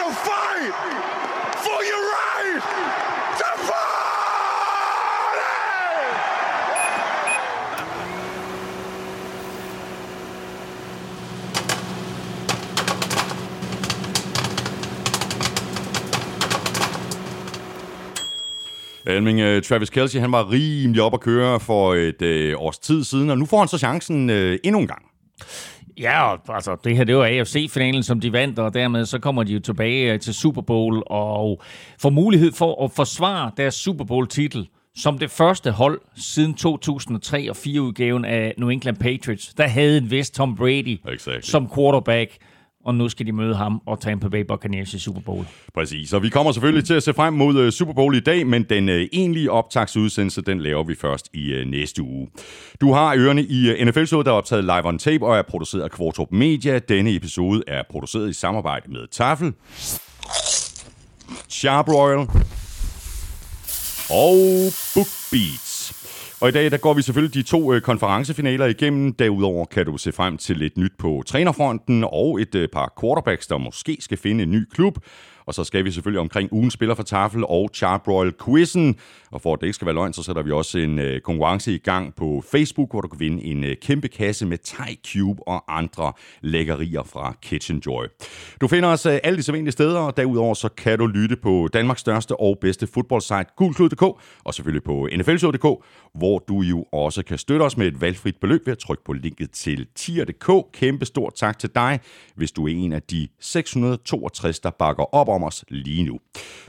to fight for your right to party! Elming, øh, Travis Kelce, han var rimelig op at køre for et øh, års tid siden, og nu får han så chancen øh, endnu en gang. Ja, og, altså det her det var AFC-finalen, som de vandt, og dermed så kommer de jo tilbage til Super Bowl og får mulighed for at forsvare deres Super Bowl-titel som det første hold siden 2003 og 4 udgaven af New England Patriots. Der havde en vist Tom Brady Exactly. som quarterback, og nu skal de møde ham og Tampa Bay Buccaneers i Super Bowl. Præcis, og vi kommer selvfølgelig til at se frem mod øh, Super Bowl i dag, men den øh, egentlige optagsudsendelse, den laver vi først i øh, næste uge. Du har ørerne i NFL-showet, der er optaget live on tape og er produceret af Kvartrup Media. Denne episode er produceret i samarbejde med Tafel, Charbroil og BookBeat. Og i dag der går vi selvfølgelig de to øh, konferencefinaler igennem. Derudover kan du se frem til lidt nyt på trænerfronten og et øh, par quarterbacks, der måske skal finde en ny klub. Og så skal vi selvfølgelig omkring ugen spiller for Tafel og Charbroil quizzen. Og for at det ikke skal være løgn, så sætter vi også en øh, konkurrence i gang på Facebook, hvor du kan vinde en øh, kæmpe kasse med Thai Cube og andre lækkerier fra Kitchen Joy. Du finder os øh, alle de sædvanlige steder, og derudover så kan du lytte på Danmarks største og bedste fodboldsite, gulklud.dk, og selvfølgelig på nflshow.dk, hvor du jo også kan støtte os med et valgfrit beløb ved at trykke på linket til tier.dk. Kæmpe stor tak til dig, hvis du er en af de 662, der bakker op om os lige nu.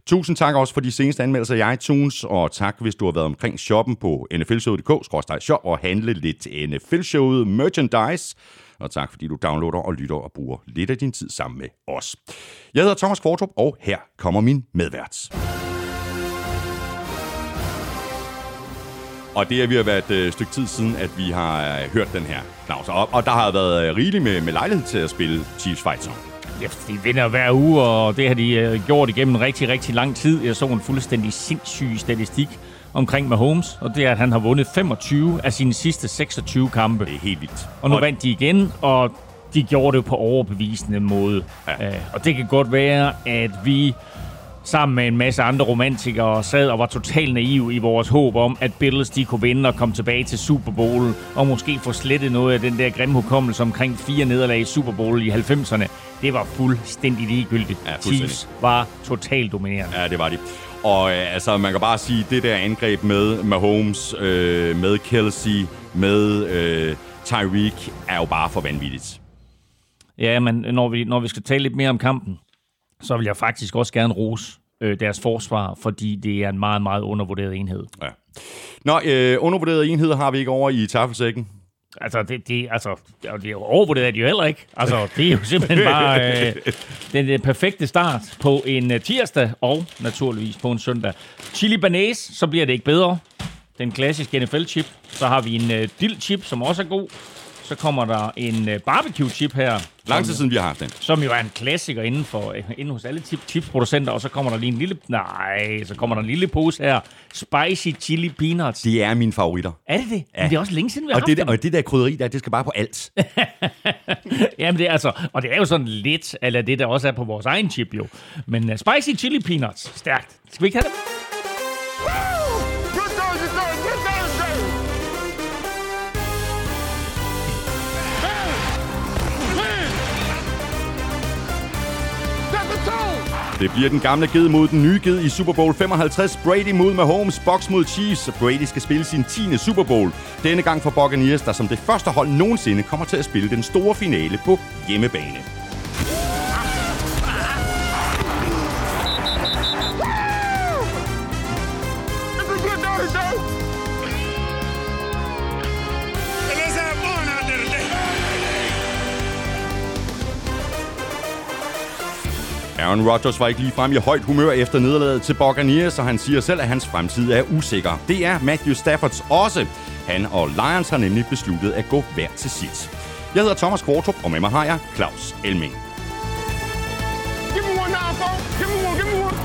Tusind tak også for de seneste anmeldelser i iTunes, og tak hvis du har været omkring shoppen på nflshowet.dk-shop og handle lidt NFL-showet merchandise. Og tak fordi du downloader og lytter og bruger lidt af din tid sammen med os. Jeg hedder Thomas Kvartrup, og her kommer min medvært. Og det er ved har været et øh, stykke tid siden, at vi har øh, hørt den her, Claus. Og, og der har været øh, rigeligt med, med lejlighed til at spille Chiefs Fight Song. Ja, de vinder hver uge, og det har de øh, gjort igennem rigtig, rigtig lang tid. Jeg så en fuldstændig sindssyg statistik omkring Mahomes, og det er, at han har vundet 25 af sine sidste 26 kampe. Det er helt vildt. Og nu vandt de igen, og de gjorde det på overbevisende måde. Ja. Ja. og det kan godt være, at vi sammen med en masse andre romantikere sad og var totalt naive i vores håb om, at Bills de kunne vinde og komme tilbage til Super Bowl, og måske få slettet noget af den der grimme hukommelse omkring fire nederlag i Super Bowl i 90'erne. Det var fuldstændig ligegyldigt. Ja, fuldstændig. Chiefs var totalt dominerende. Ja, det var de. Og øh, altså, man kan bare sige, det der angreb med Mahomes, øh, med Kelsey, med øh, Tyreek, er jo bare for vanvittigt. Ja, men når vi, når vi skal tale lidt mere om kampen, så vil jeg faktisk også gerne rose øh, deres forsvar, fordi det er en meget, meget undervurderet enhed. Ja. Nå, øh, undervurderede enheder har vi ikke over i taffelsækken. Altså, det, det, altså, det er jo overvurderet er de jo heller ikke. Altså, det er jo simpelthen bare øh, den, den perfekte start på en uh, tirsdag, og naturligvis på en søndag. Chili banæs, så bliver det ikke bedre. Den klassiske NFL-chip. Så har vi en uh, dill-chip, som også er god. Så kommer der en uh, barbecue-chip her. Lang tid siden, vi har haft den. som jo er en klassiker inden, for, øh, inden hos alle chip, chipsproducenter, og så kommer der lige en lille, nej, så kommer der en lille pose her, spicy chili peanuts. Det er mine favoritter. Er det det? Ja. Men det er også længe siden, vi har Og haft det, dem. og det der krydderi der, det skal bare på alt. Jamen det er altså, og det er jo sådan lidt, eller det der også er på vores egen chip jo. Men uh, spicy chili peanuts, stærkt. Skal vi ikke have det? Good Det bliver den gamle ged mod den nye ged i Super Bowl 55. Brady mod Mahomes, Bucks mod Chiefs. Brady skal spille sin 10. Super Bowl. Denne gang for Buccaneers, der som det første hold nogensinde kommer til at spille den store finale på hjemmebane. Aaron Rodgers var ikke lige frem i højt humør efter nederlaget til Buccaneers, og han siger selv, at hans fremtid er usikker. Det er Matthew Staffords også. Han og Lions har nemlig besluttet at gå hver til sit. Jeg hedder Thomas Kvartrup, og med mig har jeg Claus Elming. Give me one now, folks. Give me one, give me one.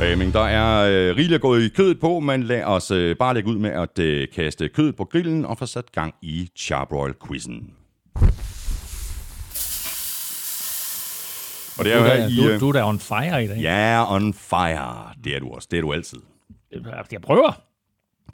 Woo! Elming, der er øh, rigeligt gået i kødet på, men lad os øh, bare lægge ud med at øh, kaste kød på grillen og få sat gang i Charbroil-quizzen. Og det er Du, jo er her i... du, øh, du er da on fire i dag. Ja, on fire. Det er du også. Det er du altid. Jeg prøver.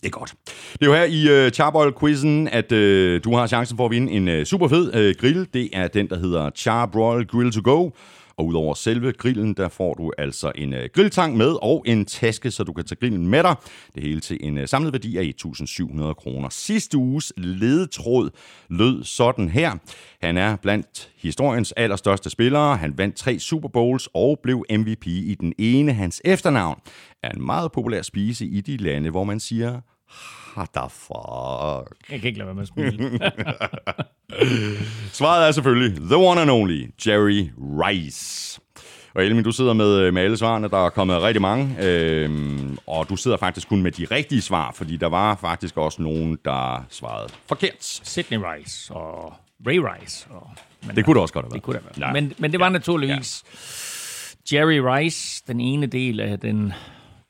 Det er godt. Det er jo her i uh, Charbroil-quizzen, at uh, du har chancen for at vinde en uh, super fed uh, grill. Det er den, der hedder Charbroil Grill to Go. Og udover selve grillen, der får du altså en øh, grilltang med og en taske, så du kan tage grillen med dig. Det hele til en øh, samlet værdi af 1.700 kroner. Sidste uges ledetråd lød sådan her. Han er blandt historiens allerstørste spillere. Han vandt tre Super Bowls og blev MVP i den ene. Hans efternavn er en meget populær spise i de lande, hvor man siger, what the fuck? Jeg kan ikke lade være med at smile. Svaret er selvfølgelig the one and only Jerry Rice. Og Elmin, du sidder med, med alle svarene. Der er kommet rigtig mange. Øhm, og du sidder faktisk kun med de rigtige svar, fordi der var faktisk også nogen, der svarede forkert. Sydney Rice og Ray Rice. Og, men Det kunne det også godt have været. det kunne det være. Ja. Men, men det var naturligvis Jerry Rice, den ene del af den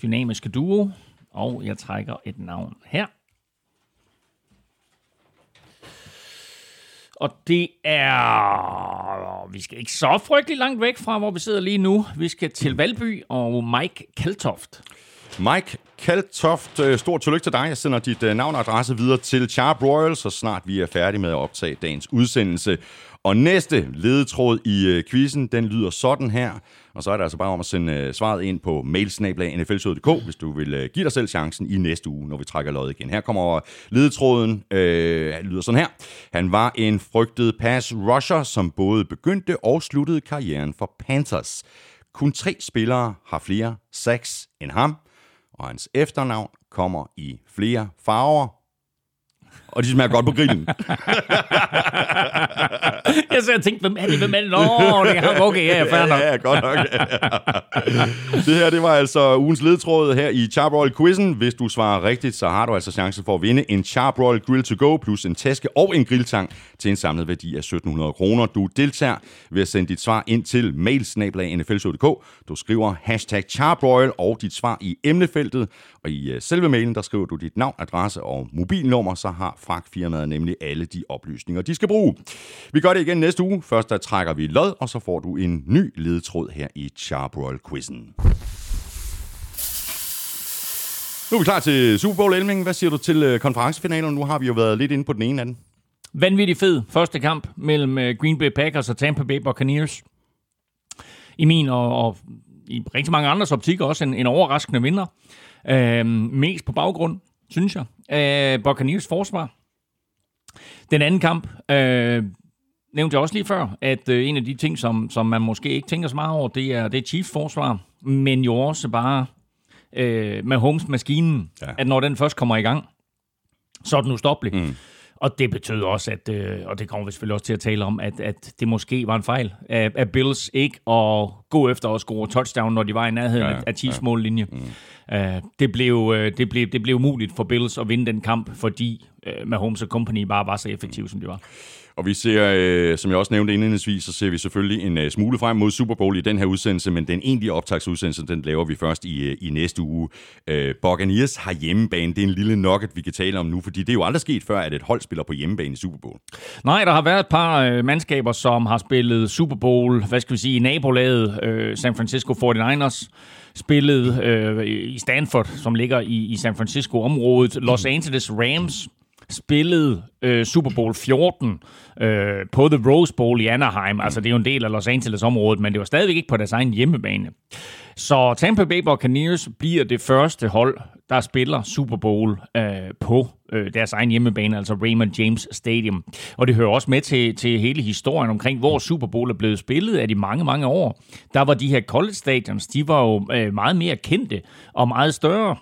dynamiske duo. Og jeg trækker et navn her. Og det er... Vi skal ikke så frygtelig langt væk fra, hvor vi sidder lige nu. Vi skal til Valby og Mike Keltoft. Mike Kaltoft, øh, stort tillykke til dig. Jeg sender dit øh, navn og adresse videre til Charbroil, så snart vi er færdige med at optage dagens udsendelse. Og næste ledetråd i øh, quizzen, den lyder sådan her. Og så er det altså bare om at sende øh, svaret ind på mailsnablag.nflsød.dk, hvis du vil øh, give dig selv chancen i næste uge, når vi trækker lod igen. Her kommer ledetråden, øh, lyder sådan her. Han var en frygtet pass rusher, som både begyndte og sluttede karrieren for Panthers. Kun tre spillere har flere sacks end ham, og hans efternavn kommer i flere farver. Og de smager godt på grillen. Jeg så jeg tænkte, hvem er det? Hvem er det? Nå, det er ham. Okay, ja, fair nok. Ja, godt nok. det her, det var altså ugens ledtråd her i Charbroil Quizzen. Hvis du svarer rigtigt, så har du altså chancen for at vinde en Charbroil Grill to Go, plus en taske og en grilltang til en samlet værdi af 1700 kroner. Du deltager ved at sende dit svar ind til mailsnablag.nflshow.dk. Du skriver hashtag Charbroil og dit svar i emnefeltet, og i øh, selve mailen, der skriver du dit navn, adresse og mobilnummer, så har fragtfirmaet nemlig alle de oplysninger, de skal bruge. Vi gør det igen næste uge. Først der trækker vi lod, og så får du en ny ledtråd her i Charbroil-quizzen. Nu er vi klar til Super Bowl, Elming. Hvad siger du til øh, konferencefinalen? Nu har vi jo været lidt inde på den ene af den. Vanvittig fed første kamp mellem øh, Green Bay Packers og Tampa Bay Buccaneers. I min og, og i rigtig mange andres optik også en, en overraskende vinder. Øh, mest på baggrund, synes jeg, af Buccaneers forsvar. Den anden kamp øh, nævnte jeg også lige før, at øh, en af de ting, som, som man måske ikke tænker så meget over, det er, det er Chiefs forsvar, men jo også bare øh, med Holmes-maskinen, ja. at når den først kommer i gang, så er den ustoppelig. Mm. Og det betød også, at, øh, og det kommer vi selvfølgelig også til at tale om, at, at det måske var en fejl af, af Bills ikke at gå efter at score touchdown, når de var i nærheden Ja, af Chiefs ja. mållinje. Mm. Uh, det, blev, øh, det, blev, det blev umuligt for Bills at vinde den kamp, fordi uh, Mahomes og company bare var så effektive, som de var. Og vi ser, øh, som jeg også nævnte indledningsvis, så ser vi selvfølgelig en øh, smule frem mod Super Bowl i den her udsendelse, men den egentlige optagsudsendelse, den laver vi først i, øh, i næste uge. Øh, Buccaneers har hjemmebane. Det er en lille nugget, vi kan tale om nu, fordi det er jo aldrig sket før, at et hold spiller på hjemmebane i Super Bowl. Nej, der har været et par øh, mandskaber, som har spillet Super Bowl, hvad skal vi sige, i nabolaget øh, San Francisco 49ers, spillet øh, i Stanford, som ligger i, i San Francisco-området, Los Angeles Rams, spillede øh, Super Bowl 14 øh, på The Rose Bowl i Anaheim. Altså, det er jo en del af Los Angeles-området, men det var stadigvæk ikke på deres egen hjemmebane. Så Tampa Bay Buccaneers bliver det første hold, der spiller Super Bowl øh, på øh, deres egen hjemmebane, altså Raymond James Stadium. Og det hører også med til, til hele historien omkring, hvor Super Bowl er blevet spillet af de mange, mange år. Der var de her college stadions, de var jo øh, meget mere kendte og meget større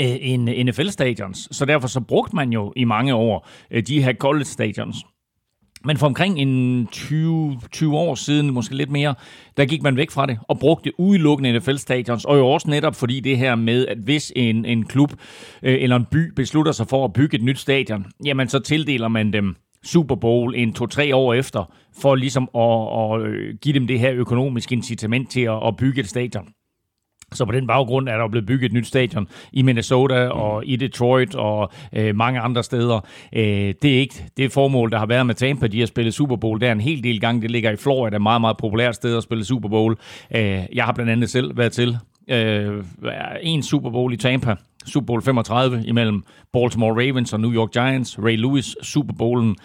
øh, end NFL-stadions. Så derfor så brugte man jo i mange år øh, de her college stadions. Men for omkring en 20, 20 år siden, måske lidt mere, der gik man væk fra det og brugte udelukkende NFL-stadions. Og jo også netop fordi det her med, at hvis en, en klub øh, eller en by beslutter sig for at bygge et nyt stadion, jamen så tildeler man dem Super Bowl en to-tre år efter, for ligesom at, at øh, give dem det her økonomiske incitament til at, at bygge et stadion. Så på den baggrund er der blevet bygget et nyt stadion i Minnesota og i Detroit og øh, mange andre steder. Øh, det er ikke det formål, der har været med Tampa. De har spillet Super Bowl. Der en hel del gange. Det ligger i Florida, et meget, meget populært sted at spille Super Bowl. Øh, jeg har blandt andet selv været til øh, en Super Bowl i Tampa. Super Bowl 35 imellem Baltimore Ravens og New York Giants. Ray Lewis Super Bowlen.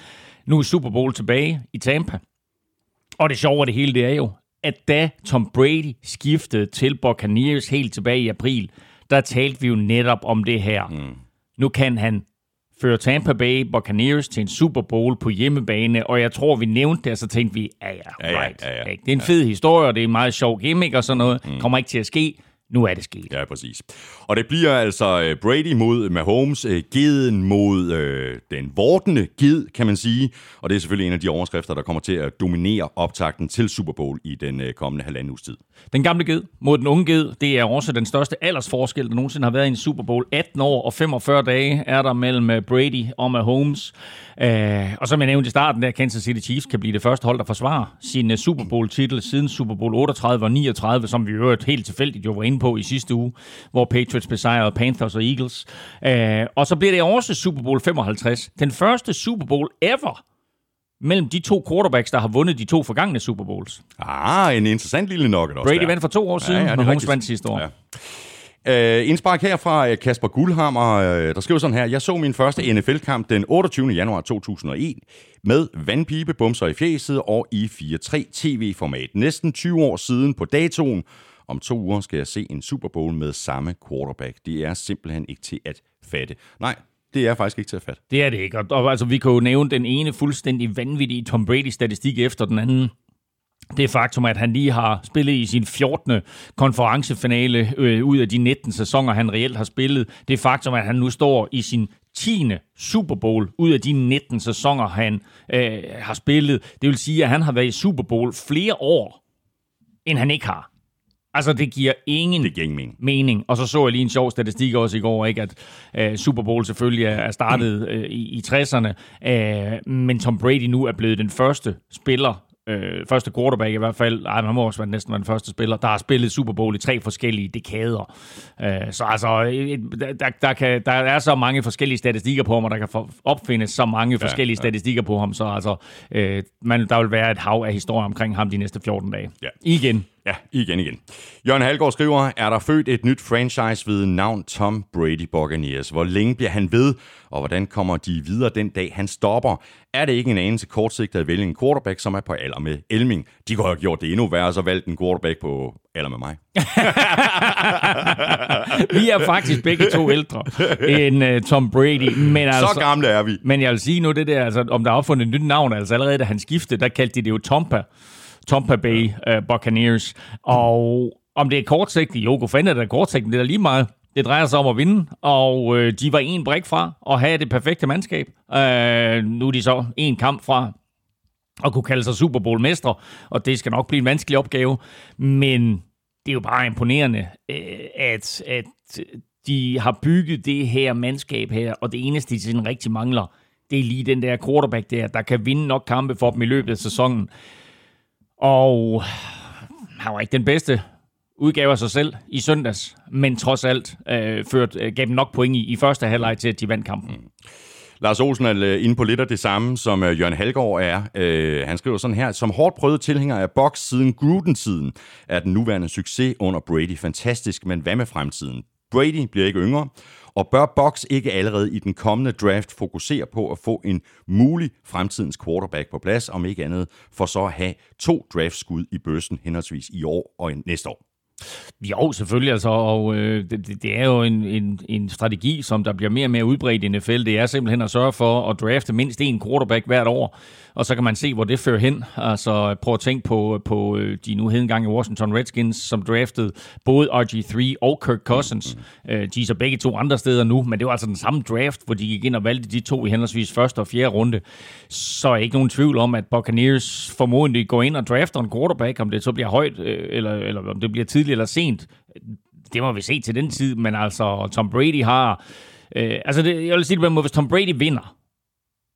Nu er Super Bowl tilbage i Tampa. Og det sjove af det hele, det er jo, at da Tom Brady skiftede til Buccaneers helt tilbage i april, der talte vi jo netop om det her. Mm. Nu kan han føre Tampa Bay Buccaneers til en Super Bowl på hjemmebane, og jeg tror, vi nævnte det, og så tænkte vi, ja, ja, right. Ja, ja, ja. Det er en fed historie, og det er en meget sjov gimmick og sådan noget. Mm. Kommer ikke til at ske. Nu er det sket. Ja, præcis. Og det bliver altså øh, Brady mod Mahomes, øh, geden mod øh, den vortende ged, kan man sige. Og det er selvfølgelig en af de overskrifter, der kommer til at dominere optakten til Super Bowl i den øh, kommende halvanden uges tid. Den gamle ged mod den unge ged, det er også den største aldersforskel, der nogensinde har været i en Super Bowl. 18 år og 45 dage er der mellem øh, Brady og Mahomes. Øh, og som jeg nævnte i starten, der Kansas City Chiefs kan blive det første hold, der forsvarer sin uh, Super Bowl-titel siden Super Bowl 38 og 39, som vi jo helt tilfældigt jo var inde på i sidste uge, hvor Patriots besejrede Panthers og Eagles. Øh, og så bliver det også Super Bowl 55. Den første Super Bowl ever mellem de to quarterbacks, der har vundet de to forgangne Super Bowls. Ah, en interessant lille nugget også Brady vandt for to år siden, ja, ja, Mahomes vandt sidste år. Ja. Uh, indspark her fra øh, Kasper Guldhammer, uh, der skriver sådan her. Jeg så min første NFL-kamp den 28. januar 2001 med vandpipe, bumser i fjeset og i 4-3 tv-format. Næsten 20 år siden på datoen. Om to uger skal jeg se en Super Bowl med samme quarterback. Det er simpelthen ikke til at fatte. Nej, det er faktisk ikke til at fatte. Det er det ikke. Og, og altså, vi kan jo nævne den ene fuldstændig vanvittige Tom Brady-statistik efter den anden det faktum, at han lige har spillet i sin 14. konferencefinale øh, ud af de 19 sæsoner, han reelt har spillet. Det faktum, at han nu står i sin 10. Super Bowl ud af de 19 sæsoner, han øh, har spillet. Det vil sige, at han har været i Super Bowl flere år, end han ikke har. Altså, det giver ingen, det giver ingen mening. mening. Og så så jeg lige en sjov statistik også i går, ikke? at øh, Super Bowl selvfølgelig er startet øh, i, i 60'erne, øh, men Tom Brady nu er blevet den første spiller, øh, første quarterback i hvert fald, ej, han må også være næsten være den første spiller, der har spillet Super Bowl i tre forskellige dekader. Øh, så altså, der, der, kan, der er så mange forskellige statistikker på ham, og der kan opfindes så mange forskellige ja, ja. statistikker på ham, så altså, øh, man, der vil være et hav af historier omkring ham de næste 14 dage. Ja. Igen. Ja, igen igen. Jørgen Halgaard skriver, er der født et nyt franchise ved navn Tom Brady Buccaneers? Hvor længe bliver han ved, og hvordan kommer de videre den dag, han stopper? Er det ikke en anelse kortsigtet at vælge en quarterback, som er på alder med Elming? De kunne have gjort det endnu værre, så valgt en quarterback på alder med mig. vi er faktisk begge to ældre end uh, Tom Brady. Men altså, så gamle er vi. Men jeg vil sige nu, det der, altså, om der er opfundet et nyt navn, altså allerede da han skiftede, der kaldte de det jo Tompa. Tampa Bay uh, Buccaneers. Og om det er kortsigtet, jo, gå fanden er det kortsigtet, det er lige meget. Det drejer sig om at vinde, og øh, de var en brik fra at have det perfekte mandskab. Øh, nu er de så en kamp fra at kunne kalde sig Super Bowl-mestre, og det skal nok blive en vanskelig opgave. Men det er jo bare imponerende, øh, at, at de har bygget det her mandskab her, og det eneste, de sådan rigtig mangler, det er lige den der quarterback der, der kan vinde nok kampe for dem i løbet af sæsonen. Og han var ikke den bedste udgave af sig selv i søndags, men trods alt øh, ført, øh, gav dem nok point i, i første halvleg til, at de vandt kampen. Mm. Lars Olsen er øh, inde på lidt af det samme, som øh, Jørgen Halgaard er. Øh, han skriver sådan her, som hårdt prøvet tilhænger af box siden Gruden-tiden, er den nuværende succes under Brady fantastisk, men hvad med fremtiden? Brady bliver ikke yngre, og bør Box ikke allerede i den kommende draft fokusere på at få en mulig fremtidens quarterback på plads, om ikke andet for så at have to draftskud i bøssen henholdsvis i år og næste år? Jo, selvfølgelig. Altså, og øh, det, det er jo en, en, en strategi, som der bliver mere og mere udbredt i NFL. Det er simpelthen at sørge for at drafte mindst én quarterback hvert år, og så kan man se, hvor det fører hen. Altså, prøv at tænke på, på øh, de nu hedengang i Washington Redskins, som draftede både RG3 og Kirk Cousins. Øh, de er så begge to andre steder nu, men det var altså den samme draft, hvor de gik ind og valgte de to i henholdsvis første og fjerde runde. Så er ikke nogen tvivl om, at Buccaneers formodentlig går ind og drafter en quarterback, om det så bliver højt, øh, eller, eller om det bliver tidligt eller sent. Det må vi se til den tid, men altså Tom Brady har... Øh, altså det, jeg vil sige det på hvis Tom Brady vinder,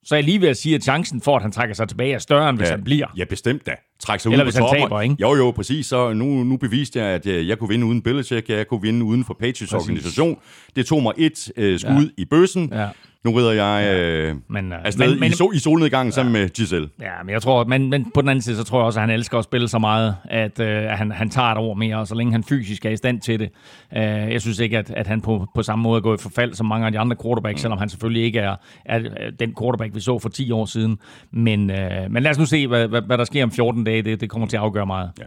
så er jeg lige ved at sige, at chancen for, at han trækker sig tilbage, er større, end hvis ja, han bliver. Ja, bestemt da. Træk sig Eller ud hvis på han taber, ikke? Jo, jo, præcis. Så nu, nu beviste jeg, at jeg, jeg kunne vinde uden Belichick, jeg kunne vinde uden for Patriots Præcis. organisation. Det tog mig et øh, skud ja. i bøssen. Ja. Nu rider jeg øh, Men, øh, afsted men- men- i, sol, i solnedgangen sammen med Giselle. Ja, men jeg tror, men, men på den anden side, så tror jeg også, at han elsker at spille så meget, at, øh, han, han tager et over mere, og så længe han fysisk er i stand til det. Øh, jeg synes ikke, at, at han på, på samme måde går i forfald som mange af de andre quarterbacks, selvom han selvfølgelig ikke er, er den quarterback, vi så for 10 år siden. Men, øh, men lad os nu se, hvad, hvad, hvad der sker om 14 dage. Det, det kommer til at afgøre meget. Ja.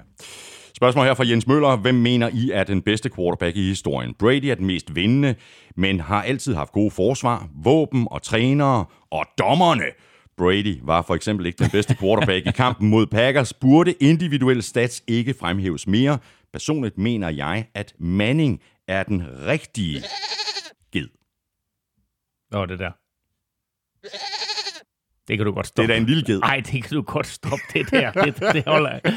Spørgsmål her fra Jens Møller. Hvem mener I er den bedste quarterback i historien? Brady er den mest vindende, men har altid haft gode forsvar, våben og trænere og dommerne. Brady var for eksempel ikke den bedste quarterback i kampen mod Packers. Burde individuelle stats ikke fremhæves mere? Personligt mener jeg, at Manning er den rigtige ged. Nå, det der. Det kan du godt stoppe. Det er da en lille ged. Nej, det kan du godt stoppe, det der. Det, det, holder, jeg-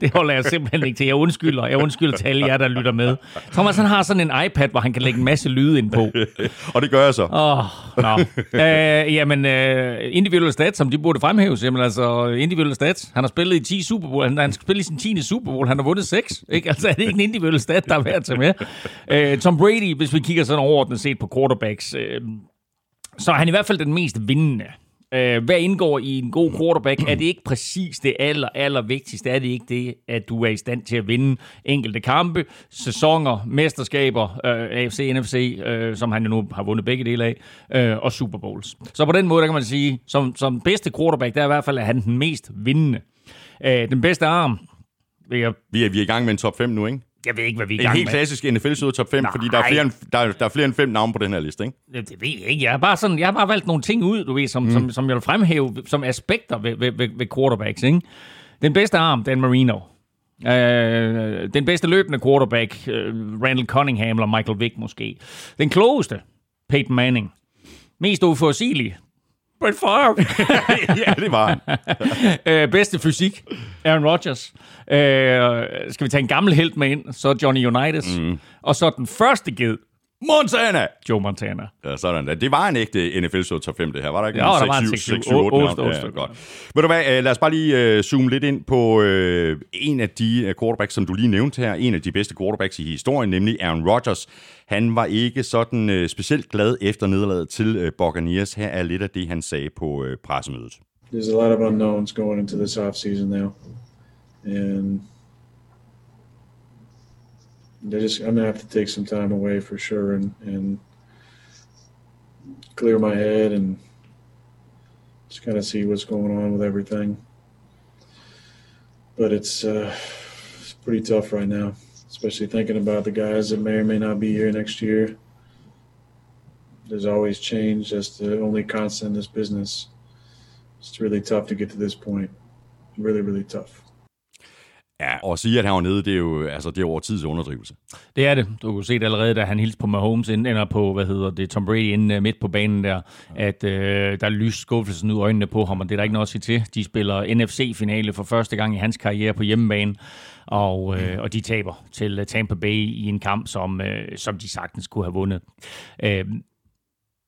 det holder jeg simpelthen ikke til. Jeg undskylder. Jeg undskylder til alle jer, der lytter med. Thomas, han har sådan en iPad, hvor han kan lægge en masse lyde ind på. Og det gør jeg så. Åh, oh, nå. øh, jamen, øh, individuelle stats, som de burde fremhæves. Jamen, altså, individuelle stats. Han har spillet i 10 Super Bowl. Han, han skal spille i sin 10. Super Bowl. Han har vundet 6. Ikke? Altså, er det ikke en individuel stat, der er værd at tage med? Øh, Tom Brady, hvis vi kigger sådan overordnet set på quarterbacks, øh, så er han i hvert fald den mest vindende. Øh, hvad indgår i en god quarterback? Er det ikke præcis det aller, aller vigtigste? Er det ikke det, at du er i stand til at vinde enkelte kampe, sæsoner, mesterskaber, øh, AFC, NFC, øh, som han jo nu har vundet begge dele af, øh, og Super Bowls. Så på den måde, der kan man sige, som, som bedste quarterback, der er i hvert fald, at han den mest vindende. Øh, den bedste arm, jeg, Vi er, vi er i gang med en top 5 nu, ikke? Jeg ved ikke, hvad vi er i En gang helt med. klassisk NFL top 5, Nej. fordi der er, flere end, der, der er flere end fem navne på den her liste, ikke? Det, det ved jeg ikke. Jeg har bare, sådan, jeg har bare valgt nogle ting ud, du ved, som, mm. som, som jeg vil fremhæve som aspekter ved, ved, ved, ved quarterbacks. Ikke? Den bedste arm, Dan Marino. Øh, den bedste løbende quarterback, øh, Randall Cunningham eller Michael Vick måske. Den klogeste, Peyton Manning. Mest uforudsigelig, Brett Favre. ja, det var han. øh, bedste fysik, Aaron Rodgers. Øh, skal vi tage en gammel held med ind, så Johnny Unitas. Mm. Og så den første ged, Montana! Joe Montana. Ja, sådan der. Det var en ægte NFL så top 5, det her. Var der ikke? Ja, der var en 6, 7, 6, 7, 8 8, navne? 8 Ja, stykker. godt. Ved du hvad, øh, lad os bare lige øh, zoome lidt ind på øh, en af de øh, quarterbacks, som du lige nævnte her. En af de bedste quarterbacks i historien, nemlig Aaron Rodgers. Han var ikke sådan øh, specielt glad efter nederlaget til øh, Buccaneers. Her er lidt af det, han sagde på øh, pressemødet. there's a lot of unknowns going into this off season now, and they're just I'm going to have to take some time away for sure and and clear my head and just kind of see what's going on with everything. But it's uh, it's pretty tough right now, especially thinking about the guys that may or may not be here next year. There's always change. That's the only constant in this business it's really tough to get to this point. Really, really tough. Ja, og at sige, at han var nede, det er jo, altså, det er over tids underdrivelse. Det er det. Du kunne se det allerede, da han hilste på Mahomes, inden, eller på, hvad hedder det, Tom Brady inde øh, midt på banen der, at øh, der lyste skuffelsen ud af øjnene på ham, og det er der ikke noget at sige til. De spiller NFC-finale for første gang i hans karriere på hjemmebane, og, øh, og de taber til øh, Tampa Bay i en kamp, som, øh, som de sagtens kunne have vundet. Øh,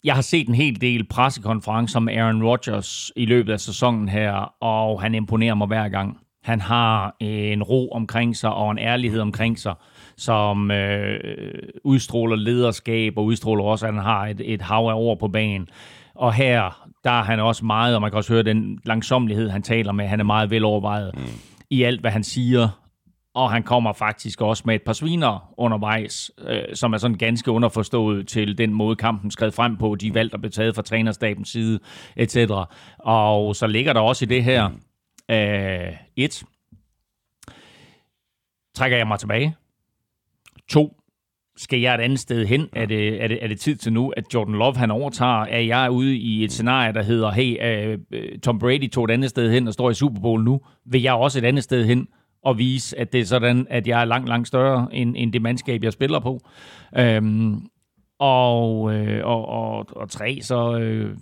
jeg har set en hel del pressekonferencer med Aaron Rodgers i løbet af sæsonen her, og han imponerer mig hver gang. Han har en ro omkring sig og en ærlighed omkring sig, som øh, udstråler lederskab og udstråler også, at han har et, et hav af ord på banen. Og her, der er han også meget, og man kan også høre den langsomlighed, han taler med. Han er meget velovervejet mm. i alt, hvad han siger. Og han kommer faktisk også med et par sviner undervejs, øh, som er sådan ganske underforstået til den måde, kampen skred frem på, de valgte at blive taget fra trænerstabens side, etc. Og så ligger der også i det her, øh, et, trækker jeg mig tilbage. To, skal jeg et andet sted hen? Er det, er det, er det tid til nu, at Jordan Love han overtager? Er jeg ude i et scenarie, der hedder, hey, uh, Tom Brady tog et andet sted hen og står i Super Bowl nu. Vil jeg også et andet sted hen og vise, at det er sådan, at jeg er langt, langt større end, end det mandskab, jeg spiller på? Øhm, og, øh, og, og, og tre, så øh,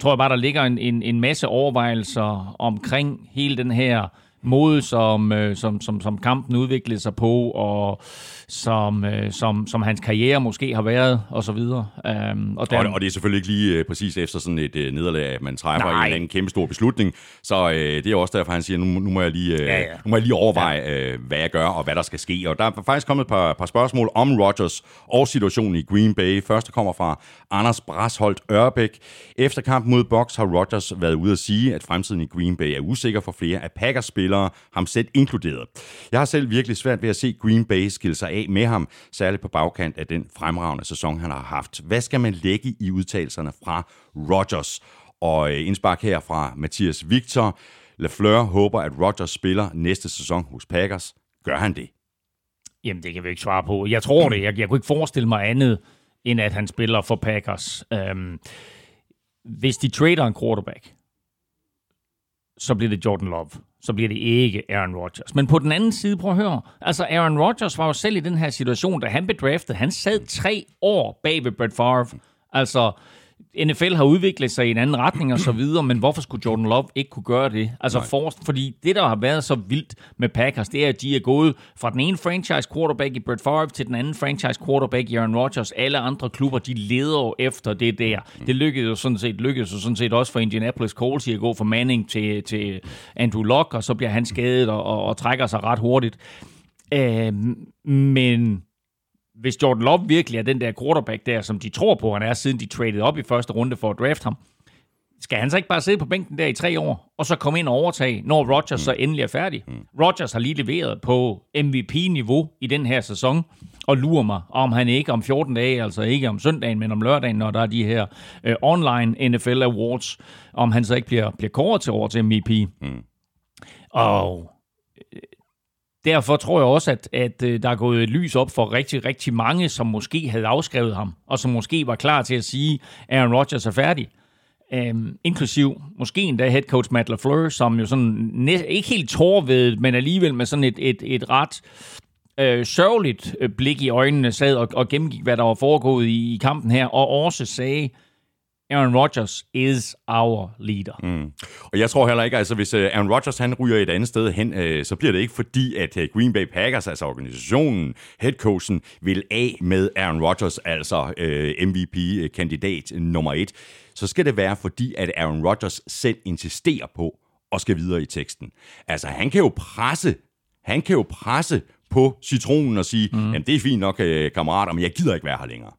tror jeg bare, der ligger en, en, en masse overvejelser omkring hele den her måde, som, øh, som, som, som kampen udviklede sig på, og som, øh, som, som hans karriere måske har været, og så videre. Um, og, der... og, og det er selvfølgelig ikke lige øh, præcis efter sådan et øh, nederlag, at man træffer Nej. en eller anden kæmpe stor beslutning. Så øh, det er også derfor, han siger, nu, nu, må, jeg lige, øh, ja, ja. nu må jeg lige overveje, ja. øh, hvad jeg gør, og hvad der skal ske. Og der er faktisk kommet et par, par spørgsmål om Rodgers og situationen i Green Bay. Første kommer fra Anders Brasholdt Ørbæk. Efter kampen mod Bucks har Rodgers været ude at sige, at fremtiden i Green Bay er usikker for flere af Packers-spillere, ham selv inkluderet. Jeg har selv virkelig svært ved at se Green Bay skille sig af med ham, særligt på bagkant af den fremragende sæson, han har haft. Hvad skal man lægge i udtalelserne fra Rodgers? Og øh, indspark her fra Mathias Victor. Lafleur håber, at Rodgers spiller næste sæson hos Packers. Gør han det? Jamen, det kan vi ikke svare på. Jeg tror det. Jeg, jeg kunne ikke forestille mig andet, end at han spiller for Packers. Øhm, hvis de trader en quarterback, så bliver det Jordan Love. Så bliver det ikke Aaron Rodgers. Men på den anden side, prøv at høre. Altså, Aaron Rodgers var jo selv i den her situation, da han blev draftet. Han sad tre år bag ved Brett Favre. Altså, NFL har udviklet sig i en anden retning og så videre, men hvorfor skulle Jordan Love ikke kunne gøre det? Altså for, fordi det, der har været så vildt med Packers, det er, at de er gået fra den ene franchise quarterback i Brett Favre til den anden franchise quarterback i Aaron Rodgers. Alle andre klubber, de leder jo efter det der. Det lykkedes jo sådan set, lykkedes jo sådan set også for Indianapolis Colts at gå fra Manning til, til Andrew Luck, og så bliver han skadet og, og, og trækker sig ret hurtigt. Øh, men hvis Jordan Love virkelig er den der quarterback der, som de tror på, han er, siden de traded op i første runde for at draft ham, skal han så ikke bare sidde på bænken der i tre år, og så komme ind og overtage, når Rodgers mm. så endelig er færdig? Mm. Rodgers har lige leveret på MVP-niveau i den her sæson, og lurer mig, om han ikke om 14 dage, altså ikke om søndagen, men om lørdagen, når der er de her uh, online NFL Awards, om han så ikke bliver, bliver kåret til år til MVP. Mm. Og derfor tror jeg også, at, at øh, der er gået et lys op for rigtig, rigtig mange, som måske havde afskrevet ham, og som måske var klar til at sige, at Aaron Rodgers er færdig. Øhm, inklusiv måske endda head coach Matt LaFleur, som jo sådan næ- ikke helt tårvedet, men alligevel med sådan et, et, et ret øh, sørgeligt øh, blik i øjnene sad og, og gennemgik, hvad der var foregået i, i kampen her, og også sagde, Aaron Rodgers is our leader. Mm. Og jeg tror heller ikke, altså hvis øh, Aaron Rodgers han ryger et andet sted hen, øh, så bliver det ikke fordi, at øh, Green Bay Packers, altså organisationen, headcoachen, vil af med Aaron Rodgers, altså øh, MVP-kandidat nummer et. Så skal det være fordi, at Aaron Rodgers selv insisterer på og skal videre i teksten. Altså han kan jo presse, han kan jo presse på citronen og sige, mm. jamen det er fint nok, kammerater, men jeg gider ikke være her længere.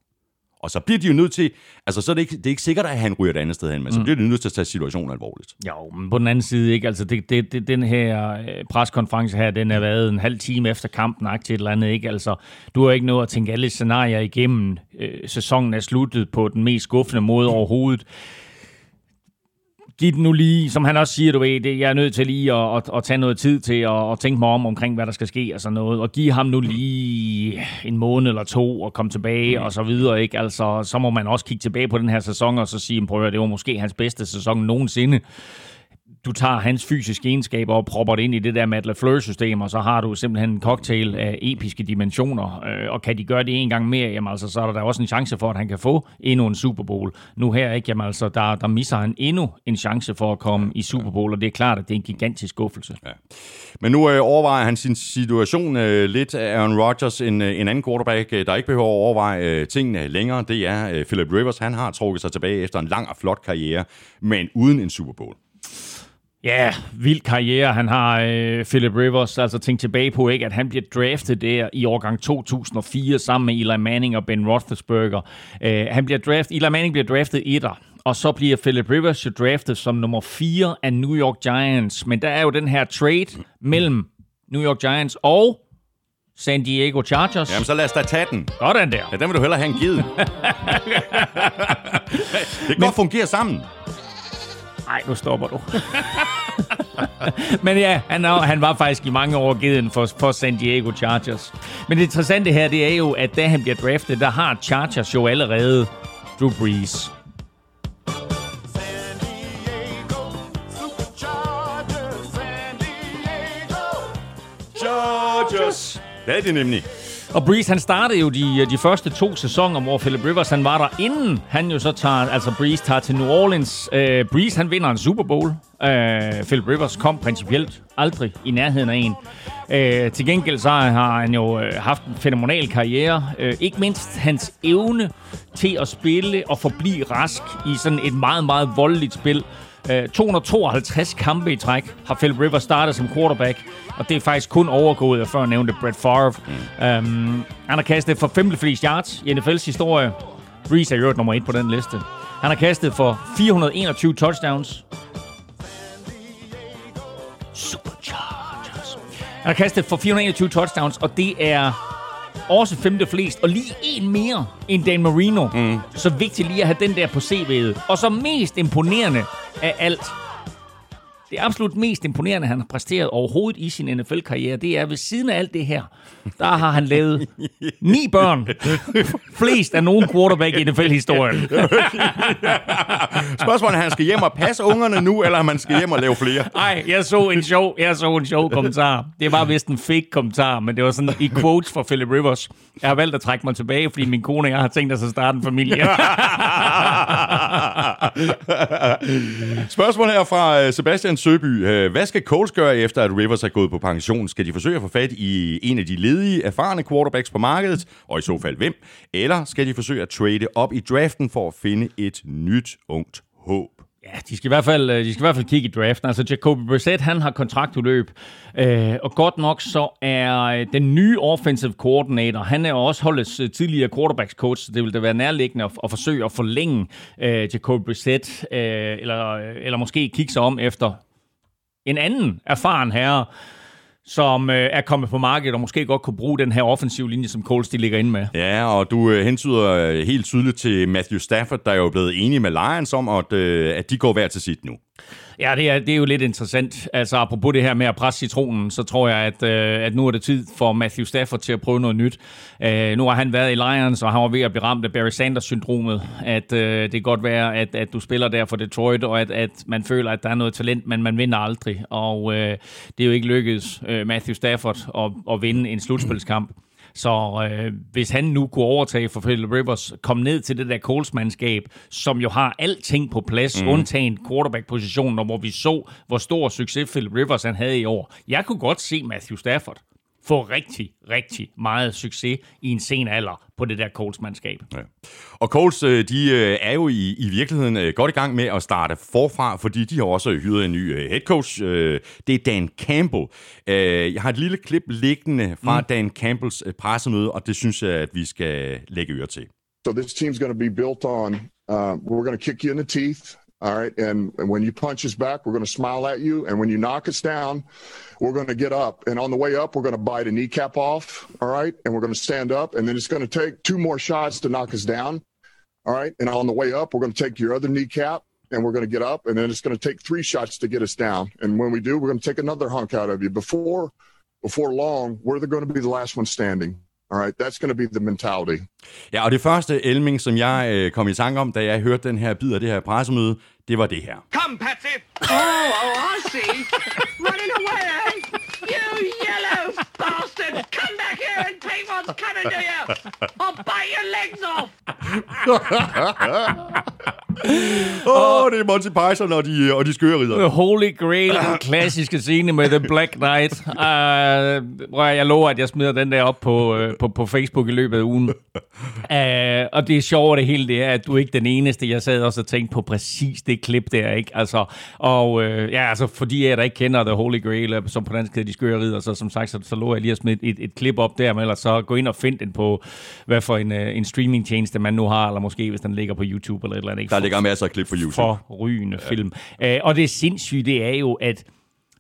Og så bliver de jo nødt til, altså så er det ikke, det er ikke sikkert, at han ryger et andet sted hen, men mm. så bliver de nødt til at tage situationen alvorligt. Jo, men på den anden side, ikke? Altså det, det, det, den her øh, preskonference her, den er været en halv time efter kampen, til et eller andet, ikke? Altså, du har ikke nået at tænke alle scenarier igennem. Øh, sæsonen er sluttet på den mest skuffende måde overhovedet giv den nu lige, som han også siger, du ved, det, jeg er nødt til lige at, at, at tage noget tid til at, at tænke mig om omkring, hvad der skal ske og sådan noget, og give ham nu lige en måned eller to og komme tilbage og så videre, ikke? Altså, så må man også kigge tilbage på den her sæson og så sige, prøv at det var måske hans bedste sæson nogensinde du tager hans fysiske egenskaber og propper det ind i det der Matt LaFleur-system, og så har du simpelthen en cocktail af episke dimensioner. Øh, og kan de gøre det en gang mere, jamen altså, så er der også en chance for, at han kan få endnu en Super Bowl. Nu her, ikke? Jamen altså, der, der misser han endnu en chance for at komme i Super Bowl, og det er klart, at det er en gigantisk skuffelse. Ja. Men nu øh, overvejer han sin situation øh, lidt Aaron Rodgers, en, øh, en anden quarterback, øh, der ikke behøver at overveje øh, tingene længere. Det er øh, Philip Rivers. Han har trukket sig tilbage efter en lang og flot karriere, men uden en Super Bowl. Ja, vild karriere. Han har øh, Philip Rivers, altså tænkt tilbage på, ikke, at han bliver draftet der i årgang 2004 sammen med Eli Manning og Ben Roethlisberger. Øh, han bliver draftet, Eli Manning bliver draftet etter, og så bliver Philip Rivers jo draftet som nummer 4 af New York Giants. Men der er jo den her trade mellem New York Giants og San Diego Chargers. Jamen, så lad os da tage den. Sådan der. Ja, den vil du hellere have en givet. det kan godt fungere sammen. Nej, nu stopper du. Men ja, han, han var faktisk i mange år givet for, for San Diego Chargers. Men det interessante her, det er jo, at da han bliver draftet, der har Chargers jo allerede Drew Brees. Chargers. Det er det nemlig. Og Breeze, han startede jo de, øh, de første to sæsoner, hvor Philip Rivers han var der, inden han jo så tager, altså Breeze tager til New Orleans. Øh, Breeze, han vinder en Super Bowl. Øh, Philip Rivers kom principielt aldrig i nærheden af en. Øh, til gengæld så har han jo øh, haft en fænomenal karriere. Øh, ikke mindst hans evne til at spille og forblive rask i sådan et meget, meget voldeligt spil. Uh, 252 kampe i træk har Philip Rivers startet som quarterback, og det er faktisk kun overgået af før nævnte Brett Favre. Mm. Um, han har kastet for femte flest yards i NFL's historie. Breeze er jo nummer et på den liste. Han har kastet for 421 touchdowns. Superchargers. Han har kastet for 421 touchdowns, og det er også femte flest, og lige en mere end Dan Marino. Mm. Så vigtigt lige at have den der på CV'et. Og så mest imponerende af alt, det absolut mest imponerende, han har præsteret overhovedet i sin NFL-karriere, det er ved siden af alt det her, der har han lavet ni børn. Flest af nogen quarterback i NFL-historien. Spørgsmålet er, han skal hjem og passe ungerne nu, eller om han skal hjem og lave flere? Nej, jeg så en sjov, jeg så en sjov kommentar. Det var vist en fake kommentar, men det var sådan i quotes fra Philip Rivers. Jeg har valgt at trække mig tilbage, fordi min kone og jeg har tænkt os at starte en familie. Spørgsmål her fra øh, Sebastian Søby. Øh, hvad skal Coles gøre efter, at Rivers er gået på pension? Skal de forsøge at få fat i en af de ledige, erfarne quarterbacks på markedet? Og i så fald hvem? Eller skal de forsøge at trade op i draften for at finde et nyt ungt håb? De skal, i hvert fald, øh, de skal i hvert fald kigge i draften. Altså, Jacoby Brissett, han har kontraktudløb. Øh, og godt nok så er øh, den nye offensive coordinator, han er også holdets øh, tidligere quarterbacks coach, så det vil da være nærliggende at, at forsøge at forlænge øh, Jacoby Brissett, øh, eller, eller måske kigge sig om efter en anden erfaren herre, som øh, er kommet på markedet og måske godt kunne bruge den her offensive linje, som Coles de ligger inde med. Ja, og du øh, hentyder øh, helt tydeligt til Matthew Stafford, der er jo blevet enige med Lions om, at, øh, at de går hver til sit nu. Ja, det er, det er jo lidt interessant. Altså, apropos det her med at presse citronen, så tror jeg, at, øh, at nu er det tid for Matthew Stafford til at prøve noget nyt. Øh, nu har han været i Lions, og han var ved at blive ramt af Barry Sanders-syndromet. At øh, det kan godt være, at, at du spiller der for Detroit, og at, at man føler, at der er noget talent, men man vinder aldrig. Og øh, det er jo ikke lykkedes øh, Matthew Stafford at, at vinde en slutspilskamp. Så øh, hvis han nu kunne overtage for Philip Rivers, komme ned til det der Coles-mandskab, som jo har alting på plads, mm. undtagen quarterback-positionen, og hvor vi så, hvor stor succes Philip Rivers han havde i år. Jeg kunne godt se Matthew Stafford få rigtig, rigtig meget succes i en sen alder på det der Coles-mandskab. Ja. Og Coles, øh, de øh, er jo i, i virkeligheden øh, godt i gang med at starte forfra, fordi de har også hyret en ny head coach. Det er Dan Campbell. Jeg har et lille klip liggende fra mm. Dan Campbells pressemøde, og det synes jeg, at vi skal lægge øre til. So this team's going to be built on, uh, we're going to kick you in the teeth. All right. And, and when you punch us back, we're going to smile at you. And when you knock us down, we're going to get up. And on the way up, we're going to bite a kneecap off. All right. And we're going to stand up. And then it's going to take two more shots to knock us down. All right. And on the way up, we're going to take your other kneecap and we're going to get up. And then it's going to take three shots to get us down. And when we do, we're going to take another hunk out of you. Before, before long, we're going to be the last one standing. Alright, that's going to be the mentality. Ja, og det første Elming, som jeg øh, kom i tanke om, da jeg hørte den her bid af det her pressemøde, det var det her. Come, Patsy! Oh, oh, I see. Running away, bastard! Come back here and take what's coming to you! I'll bite your legs off! Åh, oh, det er Monty Python og de, og de skøre ridder. Holy Grail, den klassiske scene med The Black Knight. Uh, jeg lover, at jeg smider den der op på, uh, på, på Facebook i løbet af ugen. Uh, og det er sjovt det hele, det er, at du er ikke den eneste. Jeg sad også og tænkte på præcis det klip der, ikke? Altså, og uh, ja, altså, fordi jeg der ikke kender The Holy Grail, som på dansk hedder de skøre ridder, så som sagt, så, så lover jeg lige at smide et, et klip op der, men ellers så gå ind og find den på, hvad for en, uh, en streamingtjeneste man nu har, eller måske hvis den ligger på YouTube eller et eller andet. Ikke? Der ligger masser af klip på YouTube. Forrygende ja. film. Uh, og det sindssyge, det er jo, at